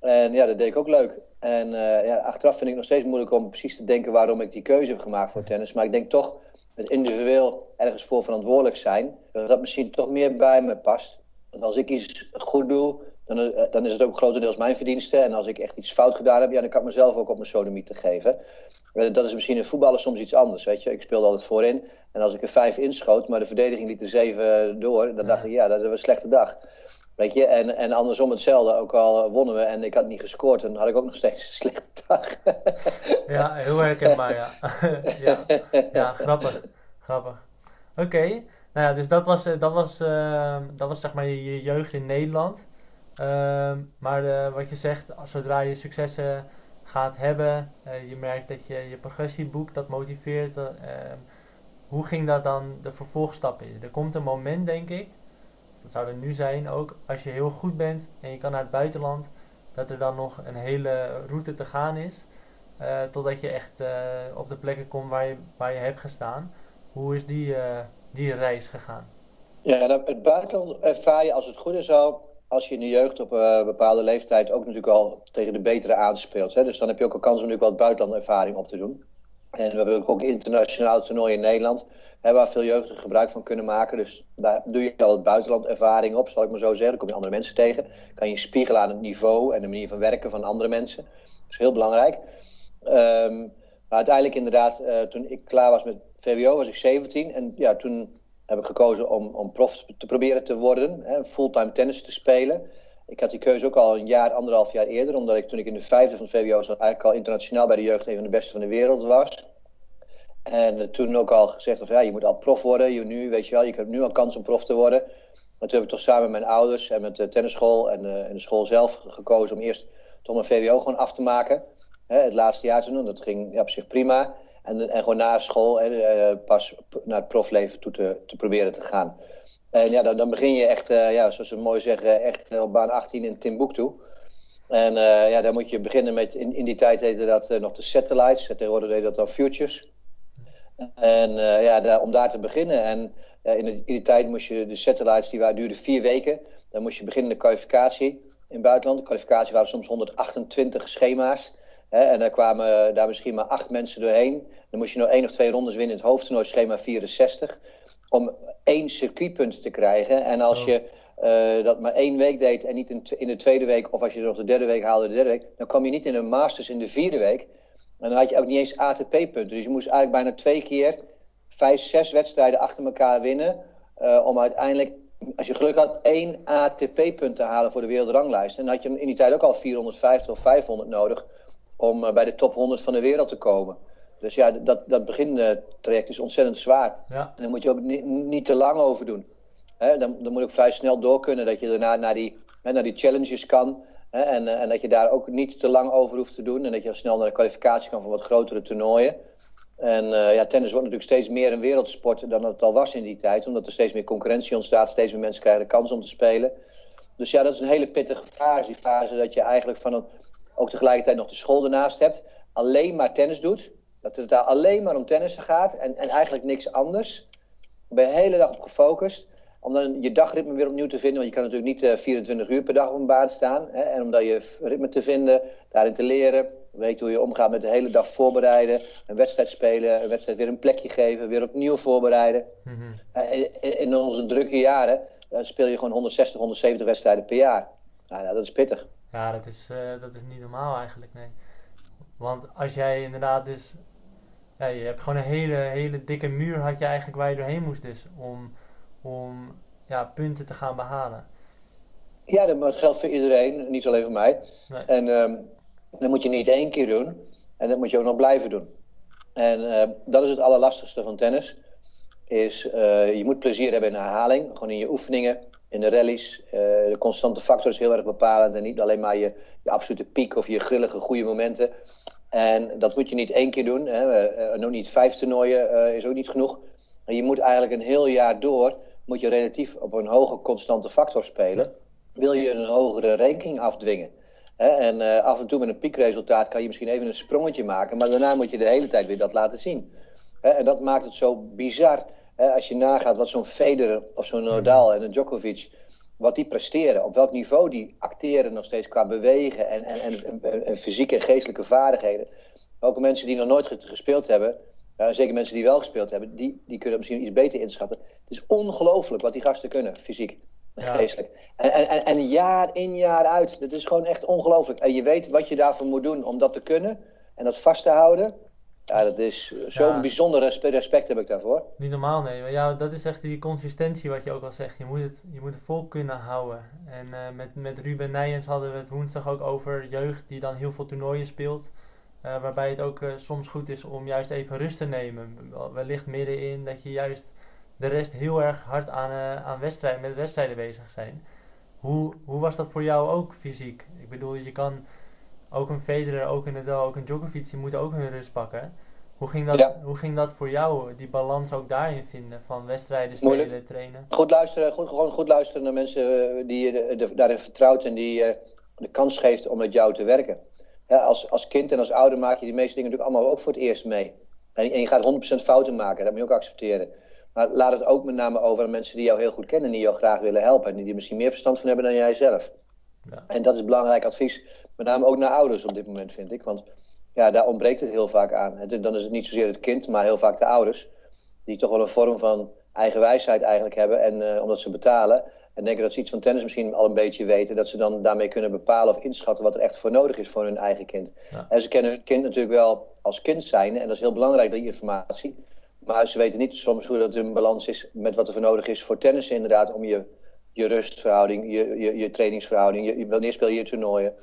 En ja, dat deed ik ook leuk. En uh, ja, achteraf vind ik nog steeds moeilijk om precies te denken waarom ik die keuze heb gemaakt voor tennis. Maar ik denk toch het individueel ergens voor verantwoordelijk zijn, dat dat misschien toch meer bij me past. Want als ik iets goed doe, dan, eh, dan is het ook grotendeels mijn verdienste. En als ik echt iets fout gedaan heb, ja, dan kan ik mezelf ook op mijn sodomiet te geven. Eh, dat is misschien in voetballen soms iets anders, weet je. Ik speelde altijd voorin. En als ik er vijf inschoot, maar de verdediging liet er zeven door, dan dacht ik, ja, dat was een slechte dag. Weet je, en, en andersom hetzelfde. Ook al wonnen we en ik had niet gescoord, dan had ik ook nog steeds een slechte dag. ja, heel herkenbaar, ja. ja. Ja, grappig. Grappig. Oké, nou ja, dus dat was, eh, dat was, uh, dat was zeg maar je jeugd in Nederland. Uh, maar uh, wat je zegt, zodra je successen gaat hebben, uh, je merkt dat je je progressie boekt, dat motiveert. Ehm, hoe ging dat dan de vervolgstap in? Er komt een moment, denk ik, dat zou er nu zijn ook, als je heel goed bent en je kan naar het buitenland, dat er dan nog een hele route te gaan is. Totdat je echt op de plekken komt waar je, waar je hebt gestaan. Hoe is die, die reis gegaan? Ja, het buitenland ervaar je als het goed is al, als je in de jeugd op een bepaalde leeftijd ook natuurlijk al tegen de betere aanspeelt. Hè? Dus dan heb je ook een kans om natuurlijk wat buitenlandervaring op te doen. En we hebben ook internationaal toernooi in Nederland, hè, waar veel jeugdigen gebruik van kunnen maken. Dus daar doe je al het buitenlandervaring op, zal ik maar zo zeggen. Dan kom je andere mensen tegen. Kan je spiegelen aan het niveau en de manier van werken van andere mensen. Dat is heel belangrijk. Um, maar uiteindelijk inderdaad, uh, toen ik klaar was met VWO, was ik 17. En ja, toen heb ik gekozen om, om prof te proberen te worden. Hè, fulltime tennis te spelen. Ik had die keuze ook al een jaar, anderhalf jaar eerder. Omdat ik toen ik in de vijfde van VWO zat, eigenlijk al internationaal bij de jeugd een van de beste van de wereld was. En toen ook al gezegd of ja, je moet al prof worden. Je, nu, weet je wel, je hebt nu al kans om prof te worden. Maar toen heb ik toch samen met mijn ouders en met de tennisschool en, uh, en de school zelf gekozen om eerst toch mijn VWO gewoon af te maken. Hè, het laatste jaar te doen. Dat ging ja, op zich prima. En, gewoon na school eh, pas naar het profleven toe te, te proberen te gaan. En ja, dan, dan begin je echt, uh, ja, zoals ze mooi zeggen, echt op baan 18 in Timbuktu. En uh, ja, daar moet je beginnen met, in, in die tijd heette dat nog de satellites. Tegenwoordig deed dat dan futures. En ja, om daar te beginnen. En in, in, die tijd moest je de satellites, die waren, duurden vier weken. Dan moest je beginnen de kwalificatie in het buitenland. De kwalificatie waren soms 128 schema's. Hè, en daar kwamen daar misschien maar acht mensen doorheen. Dan moest je nog één of twee rondes winnen in het hoofdtoernooi, schema 64. Om één circuitpunt te krijgen. En als oh. je uh, dat maar één week deed en niet in, in, de tweede week, of als je nog de derde week haalde, de derde week, dan kwam je niet in een Masters in de vierde week. En dan had je ook niet eens ATP-punten. Dus je moest eigenlijk bijna twee keer vijf, zes wedstrijden achter elkaar winnen. Uh, om uiteindelijk, als je geluk had, één ATP-punt te halen voor de wereldranglijst. En dan had je in die tijd ook al 450 of 500 nodig om uh, bij de top 100 van de wereld te komen. Dus ja, dat, dat begintraject is ontzettend zwaar. Ja. En daar moet je ook niet, niet te lang over doen. Dan, dan moet ik vrij snel door kunnen dat je daarna naar die, naar die challenges kan. En, en dat je daar ook niet te lang over hoeft te doen. En dat je snel naar de kwalificatie kan voor wat grotere toernooien. En uh, ja, tennis wordt natuurlijk steeds meer een wereldsport dan het al was in die tijd. Omdat er steeds meer concurrentie ontstaat. Steeds meer mensen krijgen de kans om te spelen. Dus ja, dat is een hele pittige fase. Die fase dat je eigenlijk van een, ook tegelijkertijd nog de school ernaast hebt. Alleen maar tennis doet. Dat het daar alleen maar om tennissen gaat. En, en eigenlijk niks anders. Daar ben je de hele dag op gefocust om dan je dagritme weer opnieuw te vinden. Want je kan natuurlijk niet uh, eh, 24 uur per dag op een baan staan. Hè, en om dan je ritme te vinden, daarin te leren. Weet hoe je omgaat met de hele dag voorbereiden. Een wedstrijd spelen, een wedstrijd weer een plekje geven. Weer opnieuw voorbereiden. Mm in, onze drukke jaren uh, speel je gewoon 160, 170 wedstrijden per jaar. Nou, nou, dat is pittig. Ja, dat is, dat is niet normaal eigenlijk, nee. Want als jij inderdaad dus... Ja, je hebt gewoon een hele, hele dikke muur had je eigenlijk waar je doorheen moest dus. Om om ja, punten te gaan behalen. Ja, dat geldt voor iedereen, niet alleen voor mij. Nee. En um, dat moet je niet één keer doen. En dat moet je ook nog blijven doen. En uh, dat is het allerlastigste van tennis. Is, uh, je moet plezier hebben in herhaling. Gewoon in je oefeningen, in de rallies. Uh, de constante factor is heel erg bepalend. En niet alleen maar je, je absolute piek of je grillige goede momenten. En dat moet je niet één keer doen. Hè. nog niet vijf toernooien is ook niet genoeg. En je moet eigenlijk een heel jaar door moet je relatief op een hoge constante factor spelen. Wil je een hogere ranking afdwingen. en af en toe met een piekresultaat kan je misschien even een sprongetje maken. Maar daarna moet je de hele tijd weer dat laten zien. en dat maakt het zo bizar. Als je nagaat wat zo'n Federer of zo'n Nadal en een Djokovic wat die presteren, op welk niveau die acteren nog steeds qua bewegen en, en, en, en fysieke en geestelijke vaardigheden. Ook mensen die nog nooit gespeeld hebben, zeker mensen die wel gespeeld hebben, die, die kunnen misschien iets beter inschatten. Het is ongelooflijk wat die gasten kunnen, fysiek en geestelijk. En, en, en jaar in, jaar uit. Dat is gewoon echt ongelooflijk. En je weet wat je daarvoor moet doen om dat te kunnen en dat vast te houden. Ja, dat is zo'n bijzonder respect, heb ik daarvoor. Niet normaal, nee. Maar ja, dat is echt die consistentie wat je ook al zegt. Je moet het, je moet het vol kunnen houden. En uh, met, met Ruben Nijens hadden we het woensdag ook over jeugd die dan heel veel toernooien speelt. Uh, waarbij het ook uh, soms goed is om juist even rust te nemen. Wellicht middenin dat je juist de rest heel erg hard aan, aan wedstrijden, met wedstrijden bezig zijn. Hoe, hoe was dat voor jou ook fysiek? Ik bedoel, je kan ook een Federer, ook een Nadal, ook een Djokovic, die moeten ook hun rust pakken. Hoe ging, dat, ja. hoe ging dat voor jou, die balans ook daarin vinden? Van wedstrijden spelen, Moeilijk. trainen? Goed luisteren, goed, gewoon goed luisteren naar mensen die je daarin vertrouwt en die je de kans geeft om met jou te werken als, als kind en als ouder maak je die meeste dingen natuurlijk allemaal ook voor het eerst mee. En, en je gaat 100% fouten maken, dat moet je ook accepteren. Maar laat het ook met name over aan mensen die jou heel goed kennen en die jou graag willen helpen. En die er misschien meer verstand van hebben dan jij zelf. Ja. En dat is belangrijk advies, met name ook naar ouders op dit moment, vind ik. Want ja, daar ontbreekt het heel vaak aan. Dan is het niet zozeer het kind, maar heel vaak de ouders. Die toch wel een vorm van eigen wijsheid eigenlijk hebben. En uh, omdat ze betalen, en denken dat ze iets van tennis misschien al een beetje weten. Dat ze dan daarmee kunnen bepalen of inschatten wat er echt voor nodig is voor hun eigen kind. En ze kennen hun kind natuurlijk wel als kind zijn. En dat is heel belangrijk, die informatie. Maar ze weten niet soms hoe dat hun balans is met wat er voor nodig is voor tennis inderdaad. Om je, je rustverhouding, je, je, je trainingsverhouding, je, wanneer speel je je toernooien.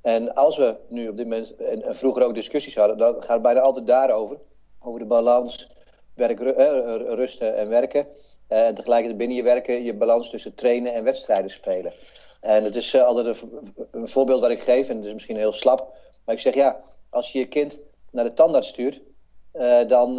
En als we nu op dit moment, en, vroeger ook discussies hadden, dan gaat het bijna altijd daarover. Over de balans, werk, eh, rusten en werken. Eh, en tegelijkertijd binnen je werken je balans tussen trainen en wedstrijden spelen. En het is altijd een, een, voorbeeld dat ik geef, en het is misschien heel slap. Maar ik zeg ja, als je je kind naar de tandarts stuurt, uh, dan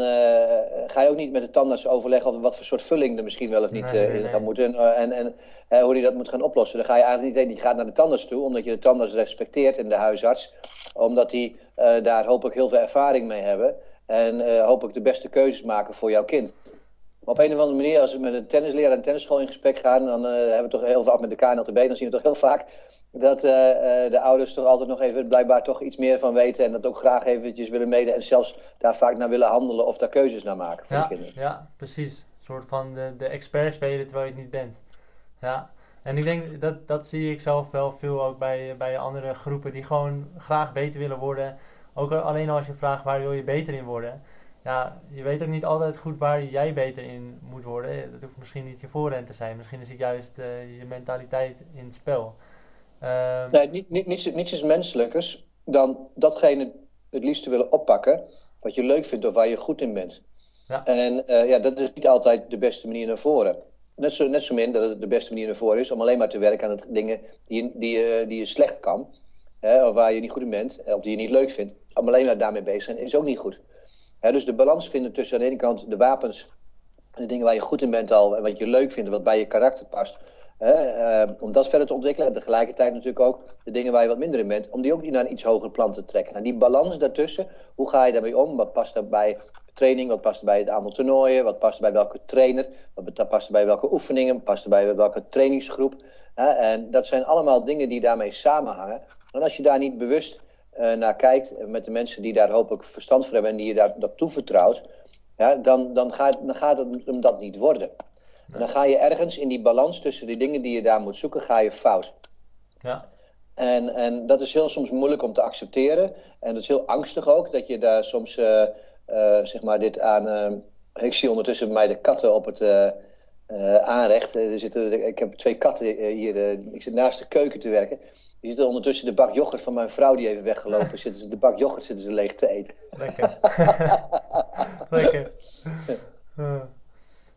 ga je ook niet met de tandarts overleggen over wat voor soort vulling er misschien wel of niet nee, in gaat moeten. En, en hoe die dat moet gaan oplossen. Dan ga je eigenlijk niet heen. Die gaat naar de tandarts toe, omdat je de tandarts respecteert en de huisarts. Omdat die daar hopelijk heel veel ervaring mee hebben. En hopelijk de beste keuzes maken voor jouw kind op een of andere manier, als we met een tennisleraar en tennisschool in gesprek gaan, dan hebben we toch heel vaak met de KNLTB, dan zien we toch heel vaak dat uh, uh, de ouders toch altijd nog even blijkbaar toch iets meer van weten en dat ook graag eventjes willen mede en zelfs daar vaak naar willen handelen of daar keuzes naar maken voor ja, de kinderen. Ja, precies. Een soort van de, de expert spelen terwijl je het niet bent. Ja, en ik denk dat dat zie ik zelf wel veel ook bij, bij andere groepen die gewoon graag beter willen worden ook alleen als je vraagt waar wil je beter in worden. Ja, je weet ook niet altijd goed waar jij beter in moet worden. Dat hoeft misschien niet je voorrend te zijn. Misschien is het juist je mentaliteit in het spel. Nee, niet, niet, niets, niets is menselijkers dan datgene het liefst te willen oppakken wat je leuk vindt of waar je goed in bent. Ja. En uh, ja, dat is niet altijd de beste manier naar voren. Net zo, net zo min dat het de beste manier naar voren is om alleen maar te werken aan het dingen die je, die, je, die je slecht kan. Hè, of waar je niet goed in bent, of die je niet leuk vindt. Om alleen maar daarmee bezig te zijn, is ook niet goed. dus de balans vinden tussen aan de ene kant de wapens en de dingen waar je goed in bent al en wat je leuk vindt, wat bij je karakter past. Uh, om dat verder te ontwikkelen. En tegelijkertijd natuurlijk ook de dingen waar je wat minder in bent. Om die ook naar een iets hoger plan te trekken. En die balans daartussen, hoe ga je daarmee om? Wat past er bij training? Wat past er bij het aantal toernooien? Wat past bij welke trainer? Wat past er bij welke oefeningen? Wat past er bij welke trainingsgroep? en dat zijn allemaal dingen die daarmee samenhangen. En als je daar niet bewust uh, naar kijkt, met de mensen die daar hopelijk verstand voor hebben en die je daar, dat toevertrouwt, ja, dan, dan, gaat, dan gaat het om dat niet worden. En dan ga je ergens in die balans tussen die dingen die je daar moet zoeken, ga je fout. Ja. En, en dat is heel soms moeilijk om te accepteren. En dat is heel angstig ook, dat je daar soms, uh, uh, zeg maar, dit aan... Uh, ik zie ondertussen bij mij de katten op het aanrecht. Er zitten, ik heb twee katten hier, ik zit naast de keuken te werken. Die zitten ondertussen de bak yoghurt van mijn vrouw, die even weggelopen zitten ze De bak yoghurt zitten ze leeg te eten. Lekker. Lekker. ja.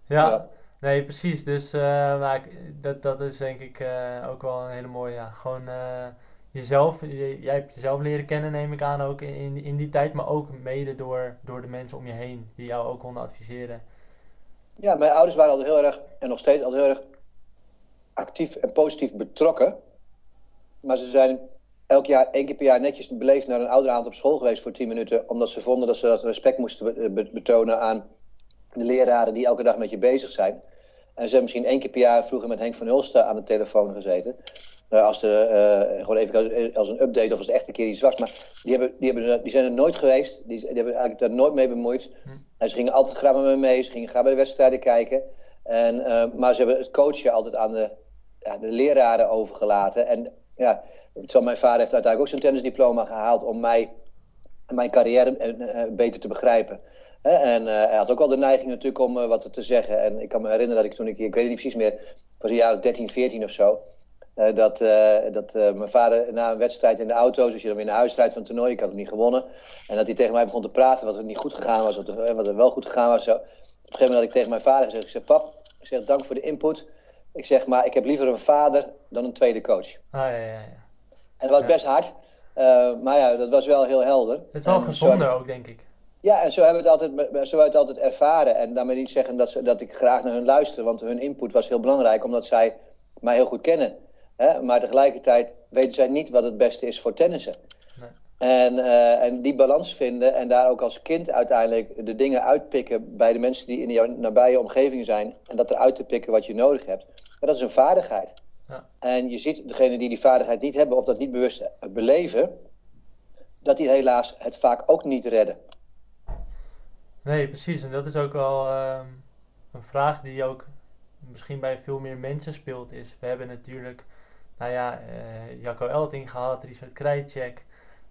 ja. Nee, precies. Dus uh, dat, dat is denk ik uh, ook wel een hele mooie. Ja. Gewoon uh, jezelf. jij hebt jezelf leren kennen, neem ik aan, ook in, in die tijd. Maar ook mede door, door de mensen om je heen die jou ook konden adviseren. Ja, mijn ouders waren altijd heel erg, en nog steeds altijd heel erg actief en positief betrokken. Maar ze zijn elk jaar, één keer per jaar netjes beleefd naar een ouderavond op school geweest voor tien minuten. Omdat ze vonden dat ze dat respect moesten betonen aan de leraren die elke dag met je bezig zijn. En ze hebben misschien één keer per jaar vroeger met Henk van Hulsten aan de telefoon gezeten. Uh, als er, uh, gewoon even als een update of als het echt een keer iets was. Maar die, hebben, die, hebben, die zijn er nooit geweest. Die, die hebben eigenlijk daar nooit mee bemoeid. Hm. En ze gingen altijd graag met me mee. Ze gingen graag bij de wedstrijden kijken. En, uh, maar ze hebben het coachen altijd aan de, ja, de leraren overgelaten. En ja, terwijl mijn vader heeft uiteindelijk ook zijn tennisdiploma gehaald om mij, mijn carrière beter te begrijpen. En uh, hij had ook wel de neiging natuurlijk om uh, wat te zeggen. En ik kan me herinneren dat ik toen ik, ik weet het niet precies meer, het was een jaar 13, 14 of zo. Uh, dat dat mijn vader na een wedstrijd in de auto, dus je dan weer naar huis rijdt van het toernooi, ik had hem niet gewonnen. En dat hij tegen mij begon te praten wat er niet goed gegaan was, wat er, wat er wel goed gegaan was. Zo. Op een gegeven moment had ik tegen mijn vader gezegd, ik zeg pap, ik zeg dank voor de input. Ik zeg maar, ik heb liever een vader dan een tweede coach. Ah, ja, ja, ja. En dat was best hard. maar ja, dat was wel heel helder. Het is wel gezonder ook, denk ik. Ja, en zo hebben we het altijd, zo hebben we het altijd ervaren. En daarmee niet zeggen dat, ze, dat ik graag naar hun luister, want hun input was heel belangrijk, omdat zij mij heel goed kennen. Hè? Maar tegelijkertijd weten zij niet wat het beste is voor tennissen. Nee. En, uh, en die balans vinden en daar ook als kind uiteindelijk de dingen uitpikken bij de mensen die in jouw nabije omgeving zijn. En dat eruit te pikken wat je nodig hebt. Dat is een vaardigheid. Ja. En je ziet degenen die die vaardigheid niet hebben of dat niet bewust beleven, dat die helaas het vaak ook niet redden. Nee, precies. En dat is ook wel ehm, een vraag die ook misschien bij veel meer mensen speelt. Is, we hebben natuurlijk, nou ja, uh, Jacco Elting gehad, Richard Krijtjek,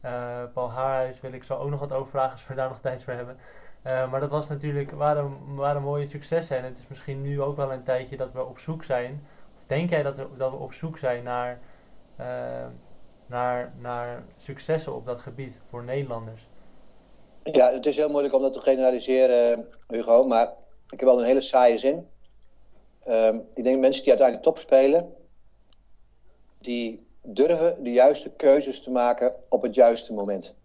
uh, Paul Haarhuis wil ik zo ook nog wat over vragen als we daar nog tijd voor hebben. Uh, maar dat was natuurlijk, waren, waren mooie successen. En het is misschien nu ook wel een tijdje dat we op zoek zijn. Of denk jij dat, er, dat we op zoek zijn naar, naar, naar successen op dat gebied voor Nederlanders? Ja, het is heel moeilijk om dat te generaliseren, Hugo. Maar ik heb wel een hele saaie zin. Um, ik denk mensen die uiteindelijk top spelen, die durven de juiste keuzes te maken op het juiste moment.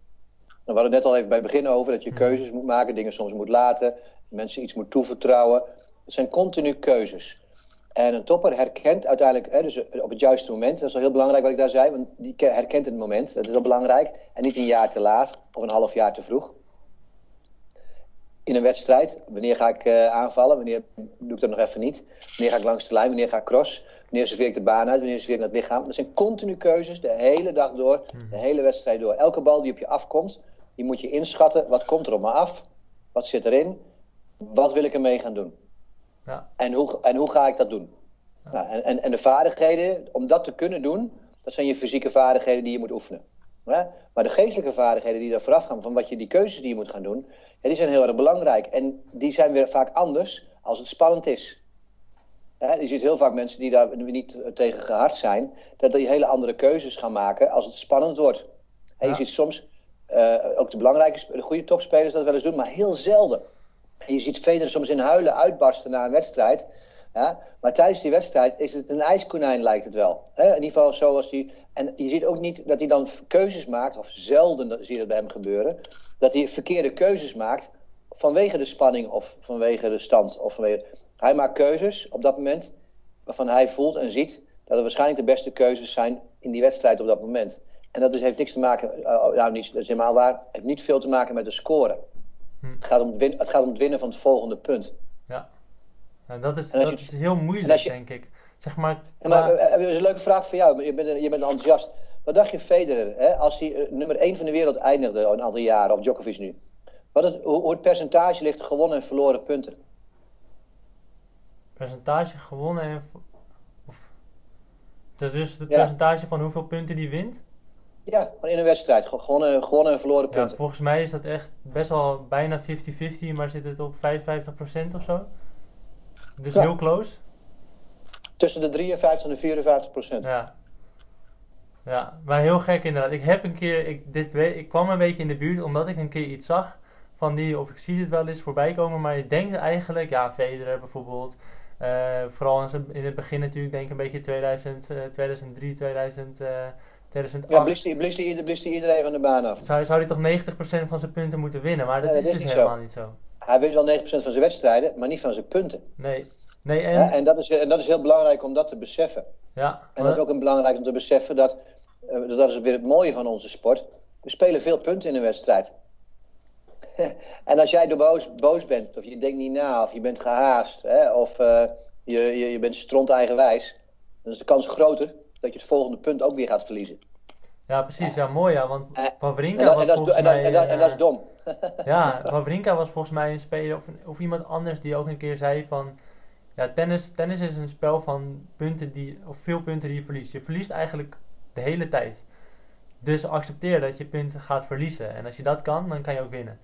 Nou, we hadden het net al even bij het begin over dat je keuzes moet maken, dingen soms moet laten, mensen iets moet toevertrouwen. Het zijn continu keuzes. En een topper herkent uiteindelijk, hè, dus op het juiste moment, dat is wel heel belangrijk wat ik daar zei, want die herkent het moment, dat is wel belangrijk. En niet een jaar te laat of een half jaar te vroeg in een wedstrijd. Wanneer ga ik uh, aanvallen? Wanneer doe ik dat nog even niet? Wanneer ga ik langs de lijn? Wanneer ga ik cross? Wanneer serveer ik de baan uit? Wanneer serveer ik het lichaam? Dat zijn continu keuzes de hele dag door, hmm. de hele wedstrijd door. Elke bal die op je afkomt, die moet je inschatten. Wat komt er op me af? Wat zit erin? Wat wil ik ermee gaan doen? Ja. En, hoe, en hoe ga ik dat doen? Nou, en, en, en de vaardigheden, om dat te kunnen doen, dat zijn je fysieke vaardigheden die je moet oefenen. Maar de geestelijke vaardigheden die daar vooraf gaan, van wat je, die keuzes die je moet gaan doen, ja, die zijn heel erg belangrijk. En die zijn weer vaak anders als het spannend is. je ziet heel vaak mensen die daar niet tegen gehard zijn, dat die hele andere keuzes gaan maken als het spannend wordt. En je ziet soms uh, ook de belangrijke, de goede topspelers dat wel eens doen, maar heel zelden. En je ziet Federer soms in huilen uitbarsten na een wedstrijd. Ja? Maar tijdens die wedstrijd is het een ijskonijn, lijkt het wel. Hè? In ieder geval zoals hij. En je ziet ook niet dat hij dan keuzes maakt, of zelden zie je dat bij hem gebeuren, dat hij verkeerde keuzes maakt vanwege de spanning of vanwege de stand. Of vanwege... Hij maakt keuzes op dat moment waarvan hij voelt en ziet dat het waarschijnlijk de beste keuzes zijn in die wedstrijd op dat moment. En dat dus heeft niks te maken, uh, nou niet, dat is helemaal waar, heeft niet veel te maken met de score. Hm. Het, gaat om het, win, het gaat om het winnen van het volgende punt. Ja. Nou, dat is, dat is heel moeilijk, denk ik. Zeg maar, maar, maar... Uh, een leuke vraag voor jou. Je bent, je bent enthousiast. Wat dacht je Federer, hè, als hij uh, nummer 1 van de wereld eindigde een aantal jaren, of Djokovic nu? Wat het, hoe, het percentage ligt gewonnen en verloren punten? Percentage gewonnen en... Of, dat is dus het percentage van hoeveel punten die wint? Ja, in een wedstrijd. Gewonnen, gewonnen en verloren punten. Ja, volgens mij is dat echt best wel bijna 50-50, maar zit het op 55% of zo. Dus heel close. Tussen de 53 en de 54 procent. Ja. Ja, maar heel gek inderdaad. Ik heb een keer, ik, dit, ik kwam een beetje in de buurt omdat ik een keer iets zag van die, of ik zie het wel eens voorbij komen, maar je denkt eigenlijk, ja, Federer bijvoorbeeld, uh, vooral in het begin natuurlijk, denk ik een beetje 2000, uh, 2003, 2000, uh, 2008. Ja, blist hij, iedereen van de baan af. Zou, zou hij toch 90% van zijn punten moeten winnen, maar dat, is, dat is dus helemaal niet zo. Hij wint wel 90% van zijn wedstrijden, maar niet van zijn punten. Nee. nee en... Ja, en, dat is, en dat is heel belangrijk om dat te beseffen. Ja, En dat is ook een belangrijk om te beseffen dat, uh, dat is weer het mooie van onze sport. We spelen veel punten in een wedstrijd. en als jij boos, boos bent, of je denkt niet na, of je bent gehaast, hè, of uh, je, je, je bent stront eigenwijs, dan is de kans groter dat je het volgende punt ook weer gaat verliezen. Ja, precies. Ja, mooi ja. Want Van Vrinka was volgens mij... En, en, dat is dom. Ja, Van Vrinka was volgens mij een speler of, of iemand anders die ook een keer zei van... Ja, tennis, tennis is een spel van punten die, of veel punten die je verliest. Je verliest eigenlijk de hele tijd. Dus accepteer dat je punten gaat verliezen. En als je dat kan, dan kan je ook winnen.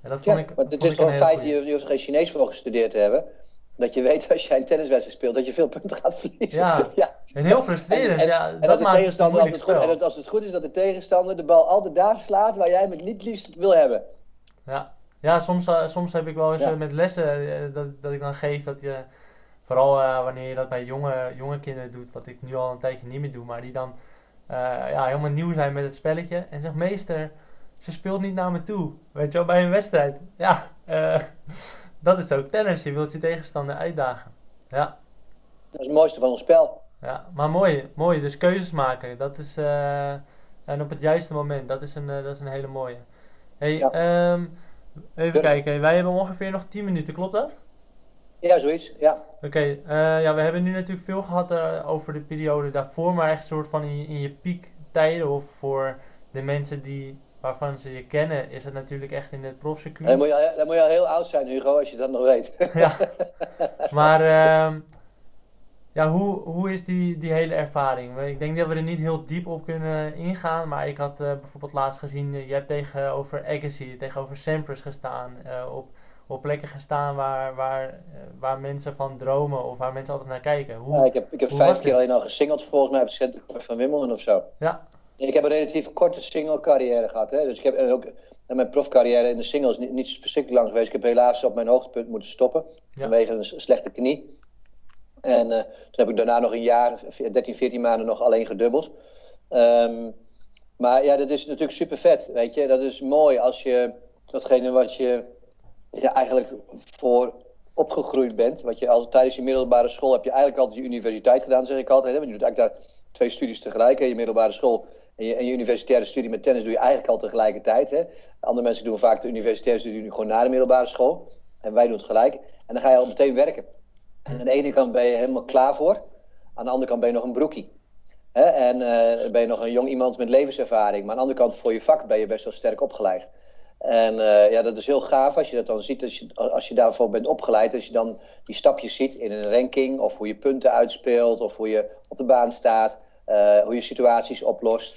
En dat vond ik, maar het is gewoon een feit, je, je hoeft geen Chinees voor gestudeerd te hebben dat je weet als jij een tenniswedstrijd speelt dat je veel punten gaat verliezen. Ja, ja. En heel frustrerend. En, ja, dat, dat maakt tegenstander het goed, En als het goed is dat de tegenstander de bal altijd daar slaat waar jij het niet liefst wil hebben. Ja, ja soms, uh, soms heb ik wel eens uh, met lessen uh, dat, dat ik dan geef dat je, vooral wanneer je dat bij jonge, jonge kinderen doet, wat ik nu al een tijdje niet meer doe, maar die dan ja, helemaal nieuw zijn met het spelletje en zegt meester, ze speelt niet naar me toe, weet je wel, bij een wedstrijd. Ja, dat is ook tennis. Je wilt je tegenstander uitdagen. Ja. Dat is het mooiste van ons spel. Ja, maar mooi. mooi. Dus keuzes maken. Dat is... Uh, en op het juiste moment. Dat is een, uh, dat is een hele mooie. Hey, ja. um, even kijken. Wij hebben ongeveer nog 10 minuten. Klopt dat? Ja, zoiets. Ja. Oké. Okay, uh, ja, we hebben nu natuurlijk veel gehad over de periode daarvoor. Maar echt een soort van in, in je piektijden. Of voor de mensen die waarvan ze je kennen, is het natuurlijk echt in het profcircuit. Dan moet, je, dan moet je al heel oud zijn, Hugo, als je dat nog weet. ja, maar uh, ja, hoe, hoe is die, die hele ervaring? Ik denk dat we er niet heel diep op kunnen ingaan, maar ik had uh, bijvoorbeeld laatst gezien, uh, je hebt tegenover Agassi, tegenover Sampras gestaan, uh, op, op plekken gestaan waar, waar, waar mensen van dromen of waar mensen altijd naar kijken. Hoe, ja, ik heb, ik heb vijf keer alleen al gesingeld volgens mij op het centrum van Wimbledon of zo. Ja, ik heb een relatief korte single carrière gehad. Hè? Dus ik heb en ook en mijn profcarrière in de singles niet, niet verschrikkelijk lang geweest. Ik heb helaas op mijn hoogtepunt moeten stoppen. Vanwege een slechte knie. En uh, toen heb ik daarna nog een jaar, 13, 14 maanden nog alleen gedubbeld. Um, maar ja, dat is natuurlijk super vet. Weet je, dat is mooi als je datgene wat je ja, eigenlijk voor opgegroeid bent. Wat je al tijdens je middelbare school heb je eigenlijk altijd je universiteit gedaan, zeg ik altijd. Hè? Want je doet eigenlijk daar twee studies tegelijk. Hè? Je middelbare school en je, en universitaire studie met tennis doe je eigenlijk al tegelijkertijd. Hè? Andere mensen doen vaak de universitaire studie gewoon na de middelbare school. En wij doen het gelijk. En dan ga je al meteen werken. Aan de ene kant ben je helemaal klaar voor. Aan de andere kant ben je nog een broekie. Hè? En uh, ben je nog een jong iemand met levenservaring. Maar aan de andere kant voor je vak ben je best wel sterk opgeleid. En uh, ja, dat is heel gaaf als je dat dan ziet, als je, als je daarvoor bent opgeleid. Als je dan die stapjes ziet in een ranking, of hoe je punten uitspeelt, of hoe je op de baan staat, uh, hoe je situaties oplost.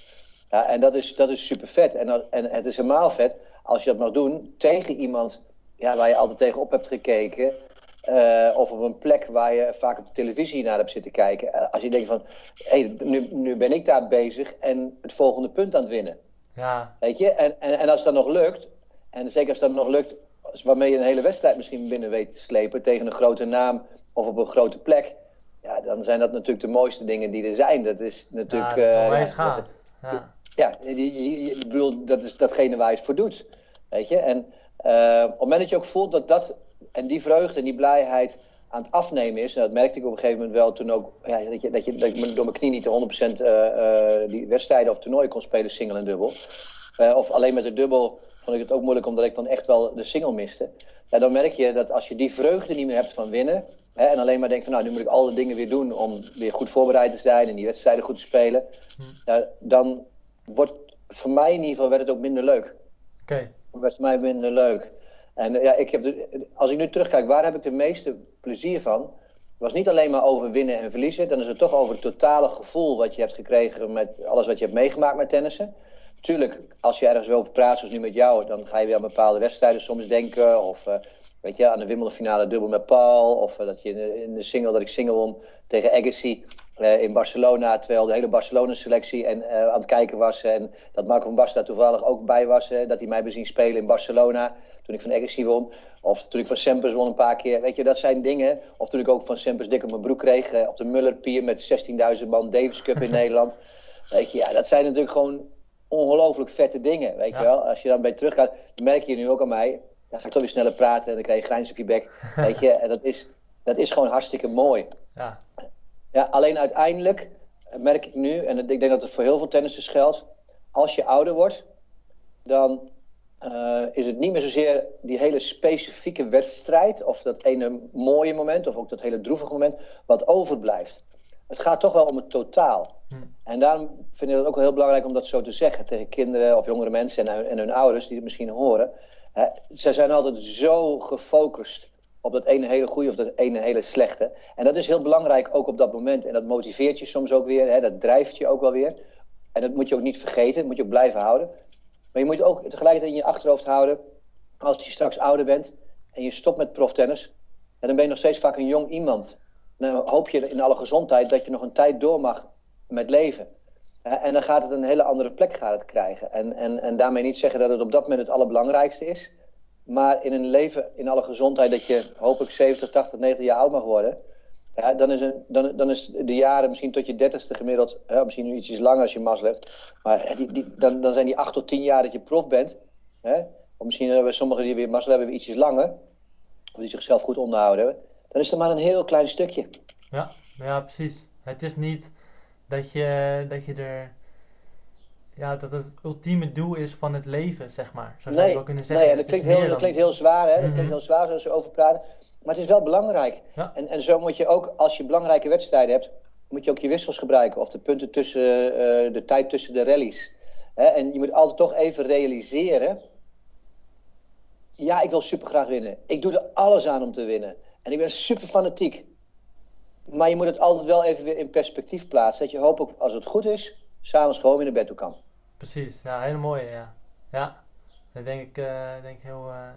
Ja, en dat is, dat is super vet. En, en het is helemaal vet als je dat mag doen tegen iemand ja, waar je altijd tegenop hebt gekeken. Uh, of op een plek waar je vaak op de televisie naar hebt zitten kijken. Uh, als je denkt van, hé, hey, nu, nu ben ik daar bezig en het volgende punt aan het winnen. Ja. Weet je? En, en, en als dat nog lukt, en zeker als dat nog lukt, waarmee je een hele wedstrijd misschien binnen weet te slepen tegen een grote naam of op een grote plek. Ja, dan zijn dat natuurlijk de mooiste dingen die er zijn. Dat is natuurlijk. Ja, dat is uh, ja, ja. ja, ik bedoel, dat is datgene waar je het voor doet. Weet je? En uh, op het moment dat je ook voelt dat dat en die vreugde en die blijheid aan het afnemen is. En dat merkte ik op een gegeven moment wel toen ook. Ja, dat, je, dat, je, dat ik door mijn knie niet de 100% uh, uh, die wedstrijden of toernooien kon spelen, single en dubbel. Uh, of alleen met de dubbel vond ik het ook moeilijk omdat ik dan echt wel de single miste. Ja, dan merk je dat als je die vreugde niet meer hebt van winnen. Hè, en alleen maar denkt van nou, nu moet ik alle dingen weer doen om weer goed voorbereid te zijn en die wedstrijden goed te spelen. Hm. Ja, dan wordt voor mij in ieder geval werd het ook minder leuk. Oké. Okay. werd voor mij minder leuk. En ja, ik heb als ik nu terugkijk, waar heb ik de meeste plezier van? Was niet alleen maar over winnen en verliezen. Dan is het toch over het totale gevoel wat je hebt gekregen met alles wat je hebt meegemaakt met tennissen. Tuurlijk, als je ergens over praat, zoals nu met jou, dan ga je weer aan bepaalde wedstrijden soms denken. Of uh, weet je, aan de Wimbledon finale dubbel met Paul. Of uh, dat je in de, in de, single, dat ik single won tegen Agassi in Barcelona. Terwijl de hele Barcelona-selectie en, aan het kijken was. En dat Marco van Basten daar toevallig ook bij was. dat hij mij bezien spelen in Barcelona toen ik van Agassi won. Of toen ik van Sempers won een paar keer. Weet je, dat zijn dingen. Of toen ik ook van Sempers dik op mijn broek kreeg. Eh, op de Mullerpier met 16.000 man Davis Cup in Nederland. Weet je, ja, dat zijn natuurlijk gewoon ongelooflijk vette dingen. Weet Ja. je wel. Als je dan bij teruggaat, merk je nu ook aan mij. Dan ga ik toch weer sneller praten en dan krijg je grijns op je bek. Weet je, en dat is, dat is gewoon hartstikke mooi. Ja. Ja, alleen uiteindelijk merk ik nu, en ik denk dat het voor heel veel tennissers geldt. Als je ouder wordt, dan uh, is het niet meer zozeer die hele specifieke wedstrijd, of dat ene mooie moment, of ook dat hele droevige moment, wat overblijft. Het gaat toch wel om het totaal. Hm. En daarom vind ik het ook wel heel belangrijk om dat zo te zeggen tegen kinderen of jongere mensen en, en hun ouders die het misschien horen. Hè, zij zijn altijd zo gefocust op dat ene hele goede of dat ene hele slechte. En dat is heel belangrijk ook op dat moment. En dat motiveert je soms ook weer, hè, dat drijft je ook wel weer. En dat moet je ook niet vergeten, dat moet je ook blijven houden. Maar je moet ook tegelijkertijd in je achterhoofd houden, als je straks ouder bent en je stopt met proftennis, dan ben je nog steeds vaak een jong iemand. Dan hoop je in alle gezondheid dat je nog een tijd door mag met leven. En dan gaat het een hele andere plek het krijgen. En, en, en daarmee niet zeggen dat het op dat moment het allerbelangrijkste is. Maar in een leven in alle gezondheid dat je hopelijk 70, 80, 90 jaar oud mag worden. Ja, dan, is een, dan, dan is de jaren misschien tot je dertigste gemiddeld, hè, misschien nu ietsjes langer als je mazzel hebt. Maar die, die, dan, dan zijn die acht tot tien jaar dat je prof bent. Hè, of misschien hebben sommigen die weer mazzel hebben, weer ietsjes langer. Of die zichzelf goed onderhouden hebben. Dan is er maar een heel klein stukje. Ja, ja precies. Het is niet dat je, dat je er. Ja, dat het ultieme doel is van het leven, zeg maar. Zo zou nee, je wel kunnen zeggen. nee, dat klinkt, heel, dat klinkt heel zwaar, hè? Dat Mhm. klinkt heel zwaar zoals we over praten. Maar het is wel belangrijk. Ja. En, en zo moet je ook, als je belangrijke wedstrijden hebt, moet je ook je wissels gebruiken. Of de punten tussen, uh, de tijd tussen de rallies. Hè? En je moet altijd toch even realiseren. Ja, ik wil super graag winnen. Ik doe er alles aan om te winnen. En ik ben super fanatiek. Maar je moet het altijd wel even weer in perspectief plaatsen. Dat je ook, als het goed is, s'avonds gewoon weer naar bed toe kan. Precies, ja, hele mooie, ja. Ja, dat denk ik, uh, denk ik heel, uh,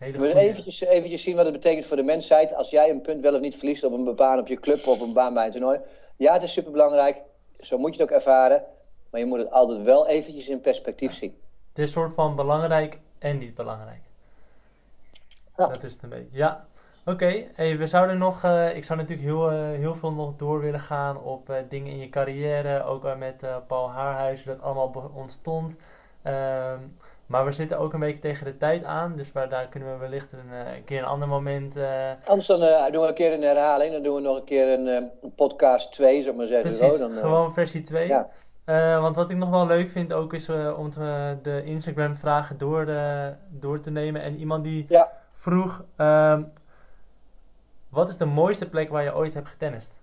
hele goeie. eventjes, eventjes zien wat het betekent voor de mensheid. Als jij een punt wel of niet verliest op een baan op je club of een baan bij een toernooi. Ja, het is super belangrijk. Zo moet je het ook ervaren. Maar je moet het altijd wel eventjes in perspectief zien. Het is een soort van belangrijk en niet belangrijk. Ja. Dat is het een beetje. Ja. Oké, hey, we zouden nog, uh, ik zou natuurlijk heel, uh, heel veel nog door willen gaan op uh, dingen in je carrière. Ook met Paul Haarhuis, hoe dat allemaal ontstond. Ehm, maar we zitten ook een beetje tegen de tijd aan. Dus waar, daar kunnen we wellicht een, een keer een ander moment. Anders dan doen we een keer een herhaling. Dan doen we nog een keer een, een podcast 2, zou ik maar zeggen. Precies, zo, dan, gewoon versie 2. Ja. Want wat ik nog wel leuk vind ook is om te, de Instagram vragen door, door te nemen. En iemand die ja. vroeg, uh, wat is de mooiste plek waar je ooit hebt getennist?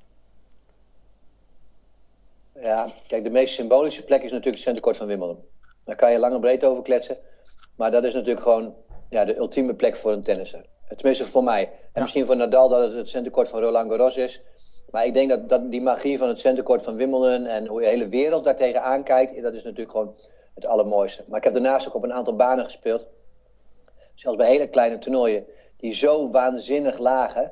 Ja, kijk, de meest symbolische plek is natuurlijk het centercourt van Wimbledon. Daar kan je lang en breed over kletsen. Maar dat is natuurlijk gewoon ja, de ultieme plek voor een tennisser. Tenminste voor mij. En Ja. misschien voor Nadal dat het het centercourt van Roland Garros is. Maar ik denk dat, dat die magie van het centercourt van Wimbledon en hoe de hele wereld daartegen aankijkt, dat is natuurlijk gewoon het allermooiste. Maar ik heb daarnaast ook op een aantal banen gespeeld. Zelfs bij hele kleine toernooien, die zo waanzinnig lagen.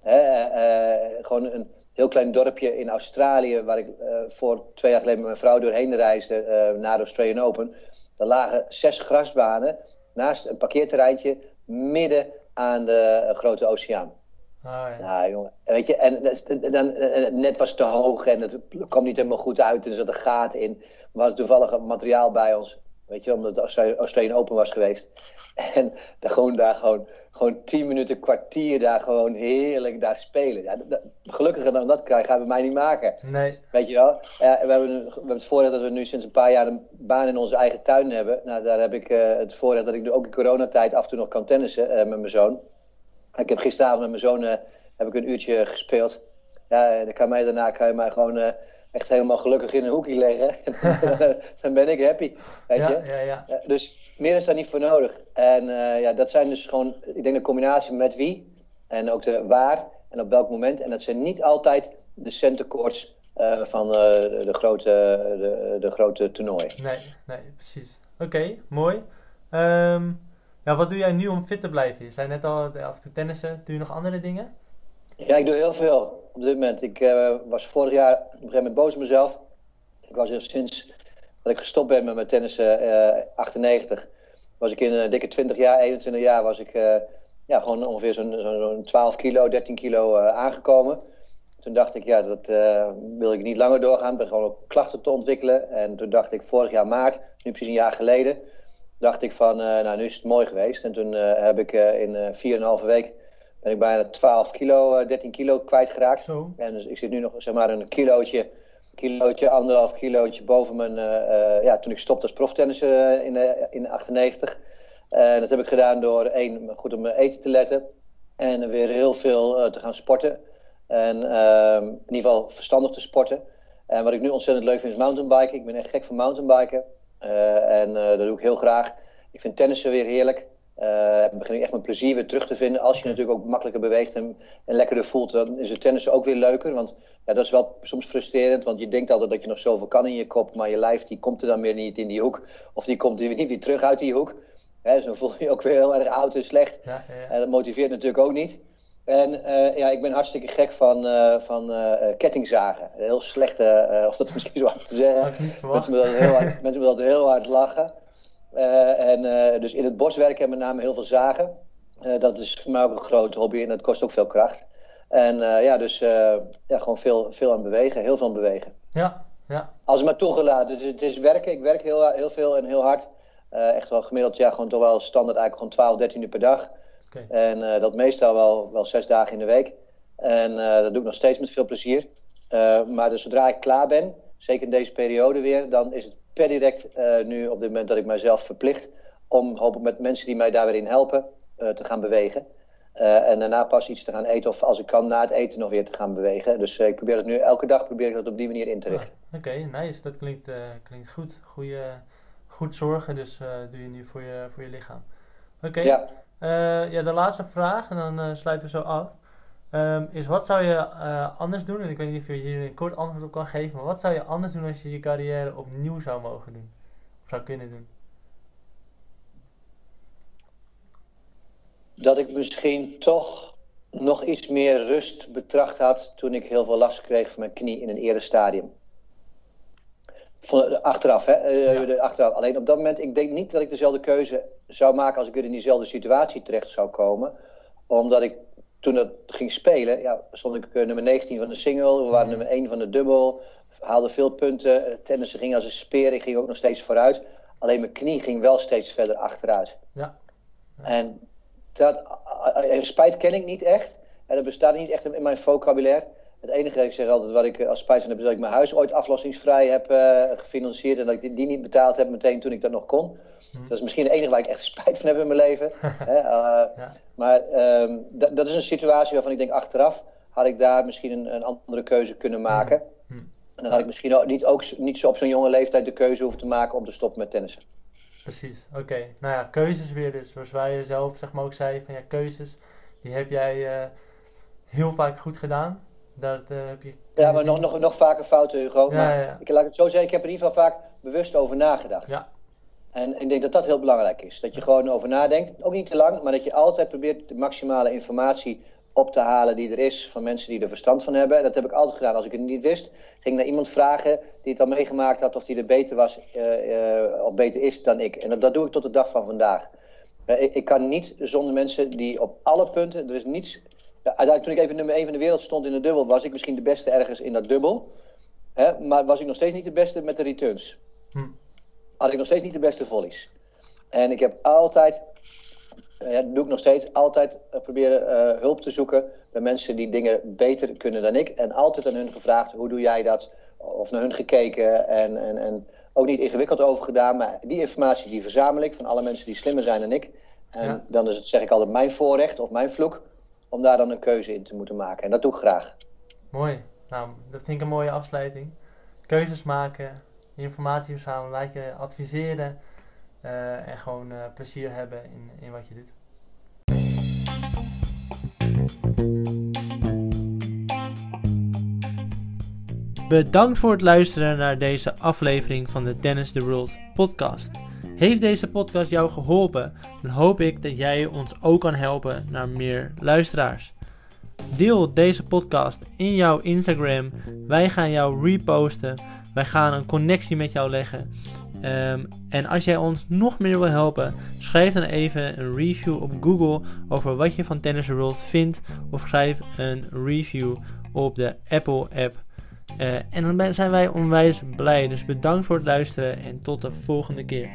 Hè, uh, gewoon een heel klein dorpje in Australië, waar ik uh, voor twee jaar geleden met mijn vrouw doorheen reisde, uh, naar de Australian Open. Daar lagen zes grasbanen naast een parkeerterreintje midden aan de grote oceaan. Oh, ja. Nou, jongen. Weet je, en dan, net was het te hoog en het kwam niet helemaal goed uit en er zat een gaten in. We hadden toevallig materiaal bij ons. Weet je, omdat het Australian Open was geweest. En dan gewoon daar gewoon, gewoon tien minuten, kwartier daar gewoon heerlijk daar spelen. Ja, dat, dan dat gaan we mij niet maken. Nee. Weet je wel? Ja, we, hebben, we hebben het voordeel dat we nu sinds een paar jaar een baan in onze eigen tuin hebben. Nou, daar heb ik uh, het voordeel dat ik nu ook in coronatijd af en toe nog kan tennissen uh, met mijn zoon. Ik heb gisteravond met mijn zoon uh, heb ik een uurtje gespeeld. Ja, dan kan mij daarna kan je mij gewoon echt helemaal gelukkig in een hoekje leggen. dan ben ik happy. Weet ja, je? Ja, ja. dus meer is daar niet voor nodig. En uh, ja, dat zijn dus gewoon, ik denk de combinatie met wie en ook de waar en op welk moment. En dat zijn niet altijd de centercourts uh, van uh, de, de, grote, de, de grote toernooien. Nee, nee, precies. Oké, okay, mooi. Um, ja, wat doe jij nu om fit te blijven? Je zei net al af en toe tennissen. Doe je nog andere dingen? Ja, ik doe heel veel op dit moment. Ik uh, was vorig jaar op een gegeven moment boos op mezelf. Ik was er sinds dat ik gestopt ben met mijn tennissen, uh, 98, was ik in een dikke 20 jaar, 21 jaar, was ik uh, ja, gewoon ongeveer zo'n zo 12 kilo, 13 kilo aangekomen. Toen dacht ik, ja, dat wil ik niet langer doorgaan. Ik ben gewoon ook klachten te ontwikkelen. En toen dacht ik, vorig jaar maart, nu precies een jaar geleden, dacht ik van, nou, nu is het mooi geweest. En toen heb ik in 4,5 week ben ik bijna 12 kilo, 13 kilo kwijtgeraakt. Zo. En dus ik zit nu nog zeg maar een kilootje, kilootje anderhalf kilootje boven mijn... Uh, uh, ja, toen ik stopte als proftennisser in, in 98. En dat heb ik gedaan door één, goed op mijn eten te letten. En weer heel veel te gaan sporten. En ehm, in ieder geval verstandig te sporten. En wat ik nu ontzettend leuk vind is mountainbiken. Ik ben echt gek van mountainbiken. en dat doe ik heel graag. Ik vind tennissen weer heerlijk. Uh, begin ik echt mijn plezier weer terug te vinden. Als je natuurlijk ook makkelijker beweegt en, en lekkerder voelt, dan is het tennis ook weer leuker. Want ja, dat is wel soms frustrerend, want je denkt altijd dat je nog zoveel kan in je kop, maar je lijf die komt er dan weer niet in die hoek. Of die komt er niet weer terug uit die hoek. Hè, dus dan voel je je ook weer heel erg oud en slecht. Ja, ja. En dat motiveert natuurlijk ook niet. En uh, ja, ik ben hartstikke gek van, uh, van uh, kettingzagen. Heel slechte, of dat is misschien zo hard te zeggen. Mensen willen heel hard, mensen willen heel hard lachen. Uh, en uh, dus in het bos werken met name heel veel zagen. Uh, dat is voor mij ook een groot hobby en dat kost ook veel kracht. En ja, dus ja, gewoon veel, veel aan bewegen, heel veel aan bewegen. Ja, ja. Als het maar toegelaten. Dus het is werken. Ik werk heel, heel veel en heel hard. echt wel gemiddeld, ja, gewoon toch wel standaard eigenlijk gewoon 12, 13 uur per dag. Okay. En dat meestal wel, wel zes dagen in de week. En dat doe ik nog steeds met veel plezier. maar dus zodra ik klaar ben, zeker in deze periode weer, dan is het per direct uh, nu op dit moment dat ik mijzelf verplicht om hopelijk met mensen die mij daar weer in helpen uh, te gaan bewegen. Uh, en daarna pas iets te gaan eten of als ik kan na het eten nog weer te gaan bewegen. Dus ik probeer het nu elke dag probeer ik dat op die manier in te richten. Ah, Oké, okay, nice. Dat klinkt, klinkt goed. Goeie, goed zorgen dus doe je nu voor je, voor je lichaam. Oké. Okay. Ja. ja, de laatste vraag en dan sluiten we zo af. Um, is wat zou je uh, anders doen? En ik weet niet of je hier een kort antwoord op kan geven, maar wat zou je anders doen als je je carrière opnieuw zou mogen doen? Of zou kunnen doen? Dat ik misschien toch nog iets meer rust betracht had toen ik heel veel last kreeg van mijn knie in een eerder stadium. Van, achteraf, hè? Ja. achteraf. Alleen op dat moment, ik denk niet dat ik dezelfde keuze zou maken als ik weer in diezelfde situatie terecht zou komen. Omdat ik toen dat ging spelen, ja, stond ik uh, nummer 19 van de single. We waren nummer 1 van de dubbel. Haalde veel punten. Tennissen ging als een speer. Ik ging ook nog steeds vooruit. Alleen mijn knie ging wel steeds verder achteruit. Ja. ja. En dat, uh, spijt ken ik niet echt. En dat bestaat niet echt in mijn vocabulaire. Het enige, ik zeg altijd, wat ik als spijt van heb, is dat ik mijn huis ooit aflossingsvrij heb uh, gefinancierd. En dat ik die, die, niet betaald heb meteen toen ik dat nog kon. Hmm. Dat is misschien het enige waar ik echt spijt van heb in mijn leven. Hè, uh, ja. Maar um, dat, dat is een situatie waarvan ik denk, achteraf had ik daar misschien een, een andere keuze kunnen maken. Hmm. En dan had ik misschien ook niet, ook niet zo op zo'n jonge leeftijd de keuze hoeven te maken om te stoppen met tennissen. Precies, oké. Okay. Nou ja, keuzes weer dus. Zoals wij zelf zeg maar ook zei, van ja, keuzes, die heb jij uh, heel vaak goed gedaan. Dat eh, heb je... Ja, maar nog, nog, nog vaker fouten, Hugo. Ja, maar ja. Ik laat het zo zeggen, ik heb er in ieder geval vaak bewust over nagedacht. Ja, En ik denk dat dat heel belangrijk is. Dat je gewoon over nadenkt. Ook niet te lang, maar dat je altijd probeert de maximale informatie op te halen die er is van mensen die er verstand van hebben. En dat heb ik altijd gedaan. Als ik het niet wist, ging ik naar iemand vragen die het al meegemaakt had of die er beter was eh, eh, of beter is dan ik. En dat, dat doe ik tot de dag van vandaag. Eh, ik, ik kan niet zonder mensen die op alle punten, er is niets. Uiteindelijk toen ik even nummer 1 van de wereld stond in de dubbel, was ik misschien de beste ergens in dat dubbel. Hè, maar was ik nog steeds niet de beste met de returns. Had ik nog steeds niet de beste volleys. En ik heb altijd, eh, ja, dat doe ik nog steeds, altijd eh, proberen eh, hulp te zoeken bij mensen die dingen beter kunnen dan ik. En altijd aan hun gevraagd, hoe doe jij dat? Of naar hun gekeken en, en, en ook niet ingewikkeld over gedaan. Maar die informatie die verzamel ik van alle mensen die slimmer zijn dan ik. En Ja. dan is het, zeg ik altijd, mijn voorrecht of mijn vloek om daar dan een keuze in te moeten maken. En dat doe ik graag. mooi. Nou, dat vind ik een mooie afsluiting. Keuzes maken, informatie verzamelen, laat adviseren eh, en gewoon eh, plezier hebben in, in wat je doet. Bedankt voor het luisteren naar deze aflevering van de Tennis the World podcast. Heeft deze podcast jou geholpen, dan hoop ik dat jij ons ook kan helpen naar meer luisteraars. Deel deze podcast in jouw Instagram. Wij gaan jou reposten. Wij gaan een connectie met jou leggen. Ehm, en als jij ons nog meer wil helpen, schrijf dan even een review op Google over wat je van Tennis World vindt. Of schrijf een review op de Apple app. Eh, en dan zijn wij onwijs blij. Dus bedankt voor het luisteren en tot de volgende keer.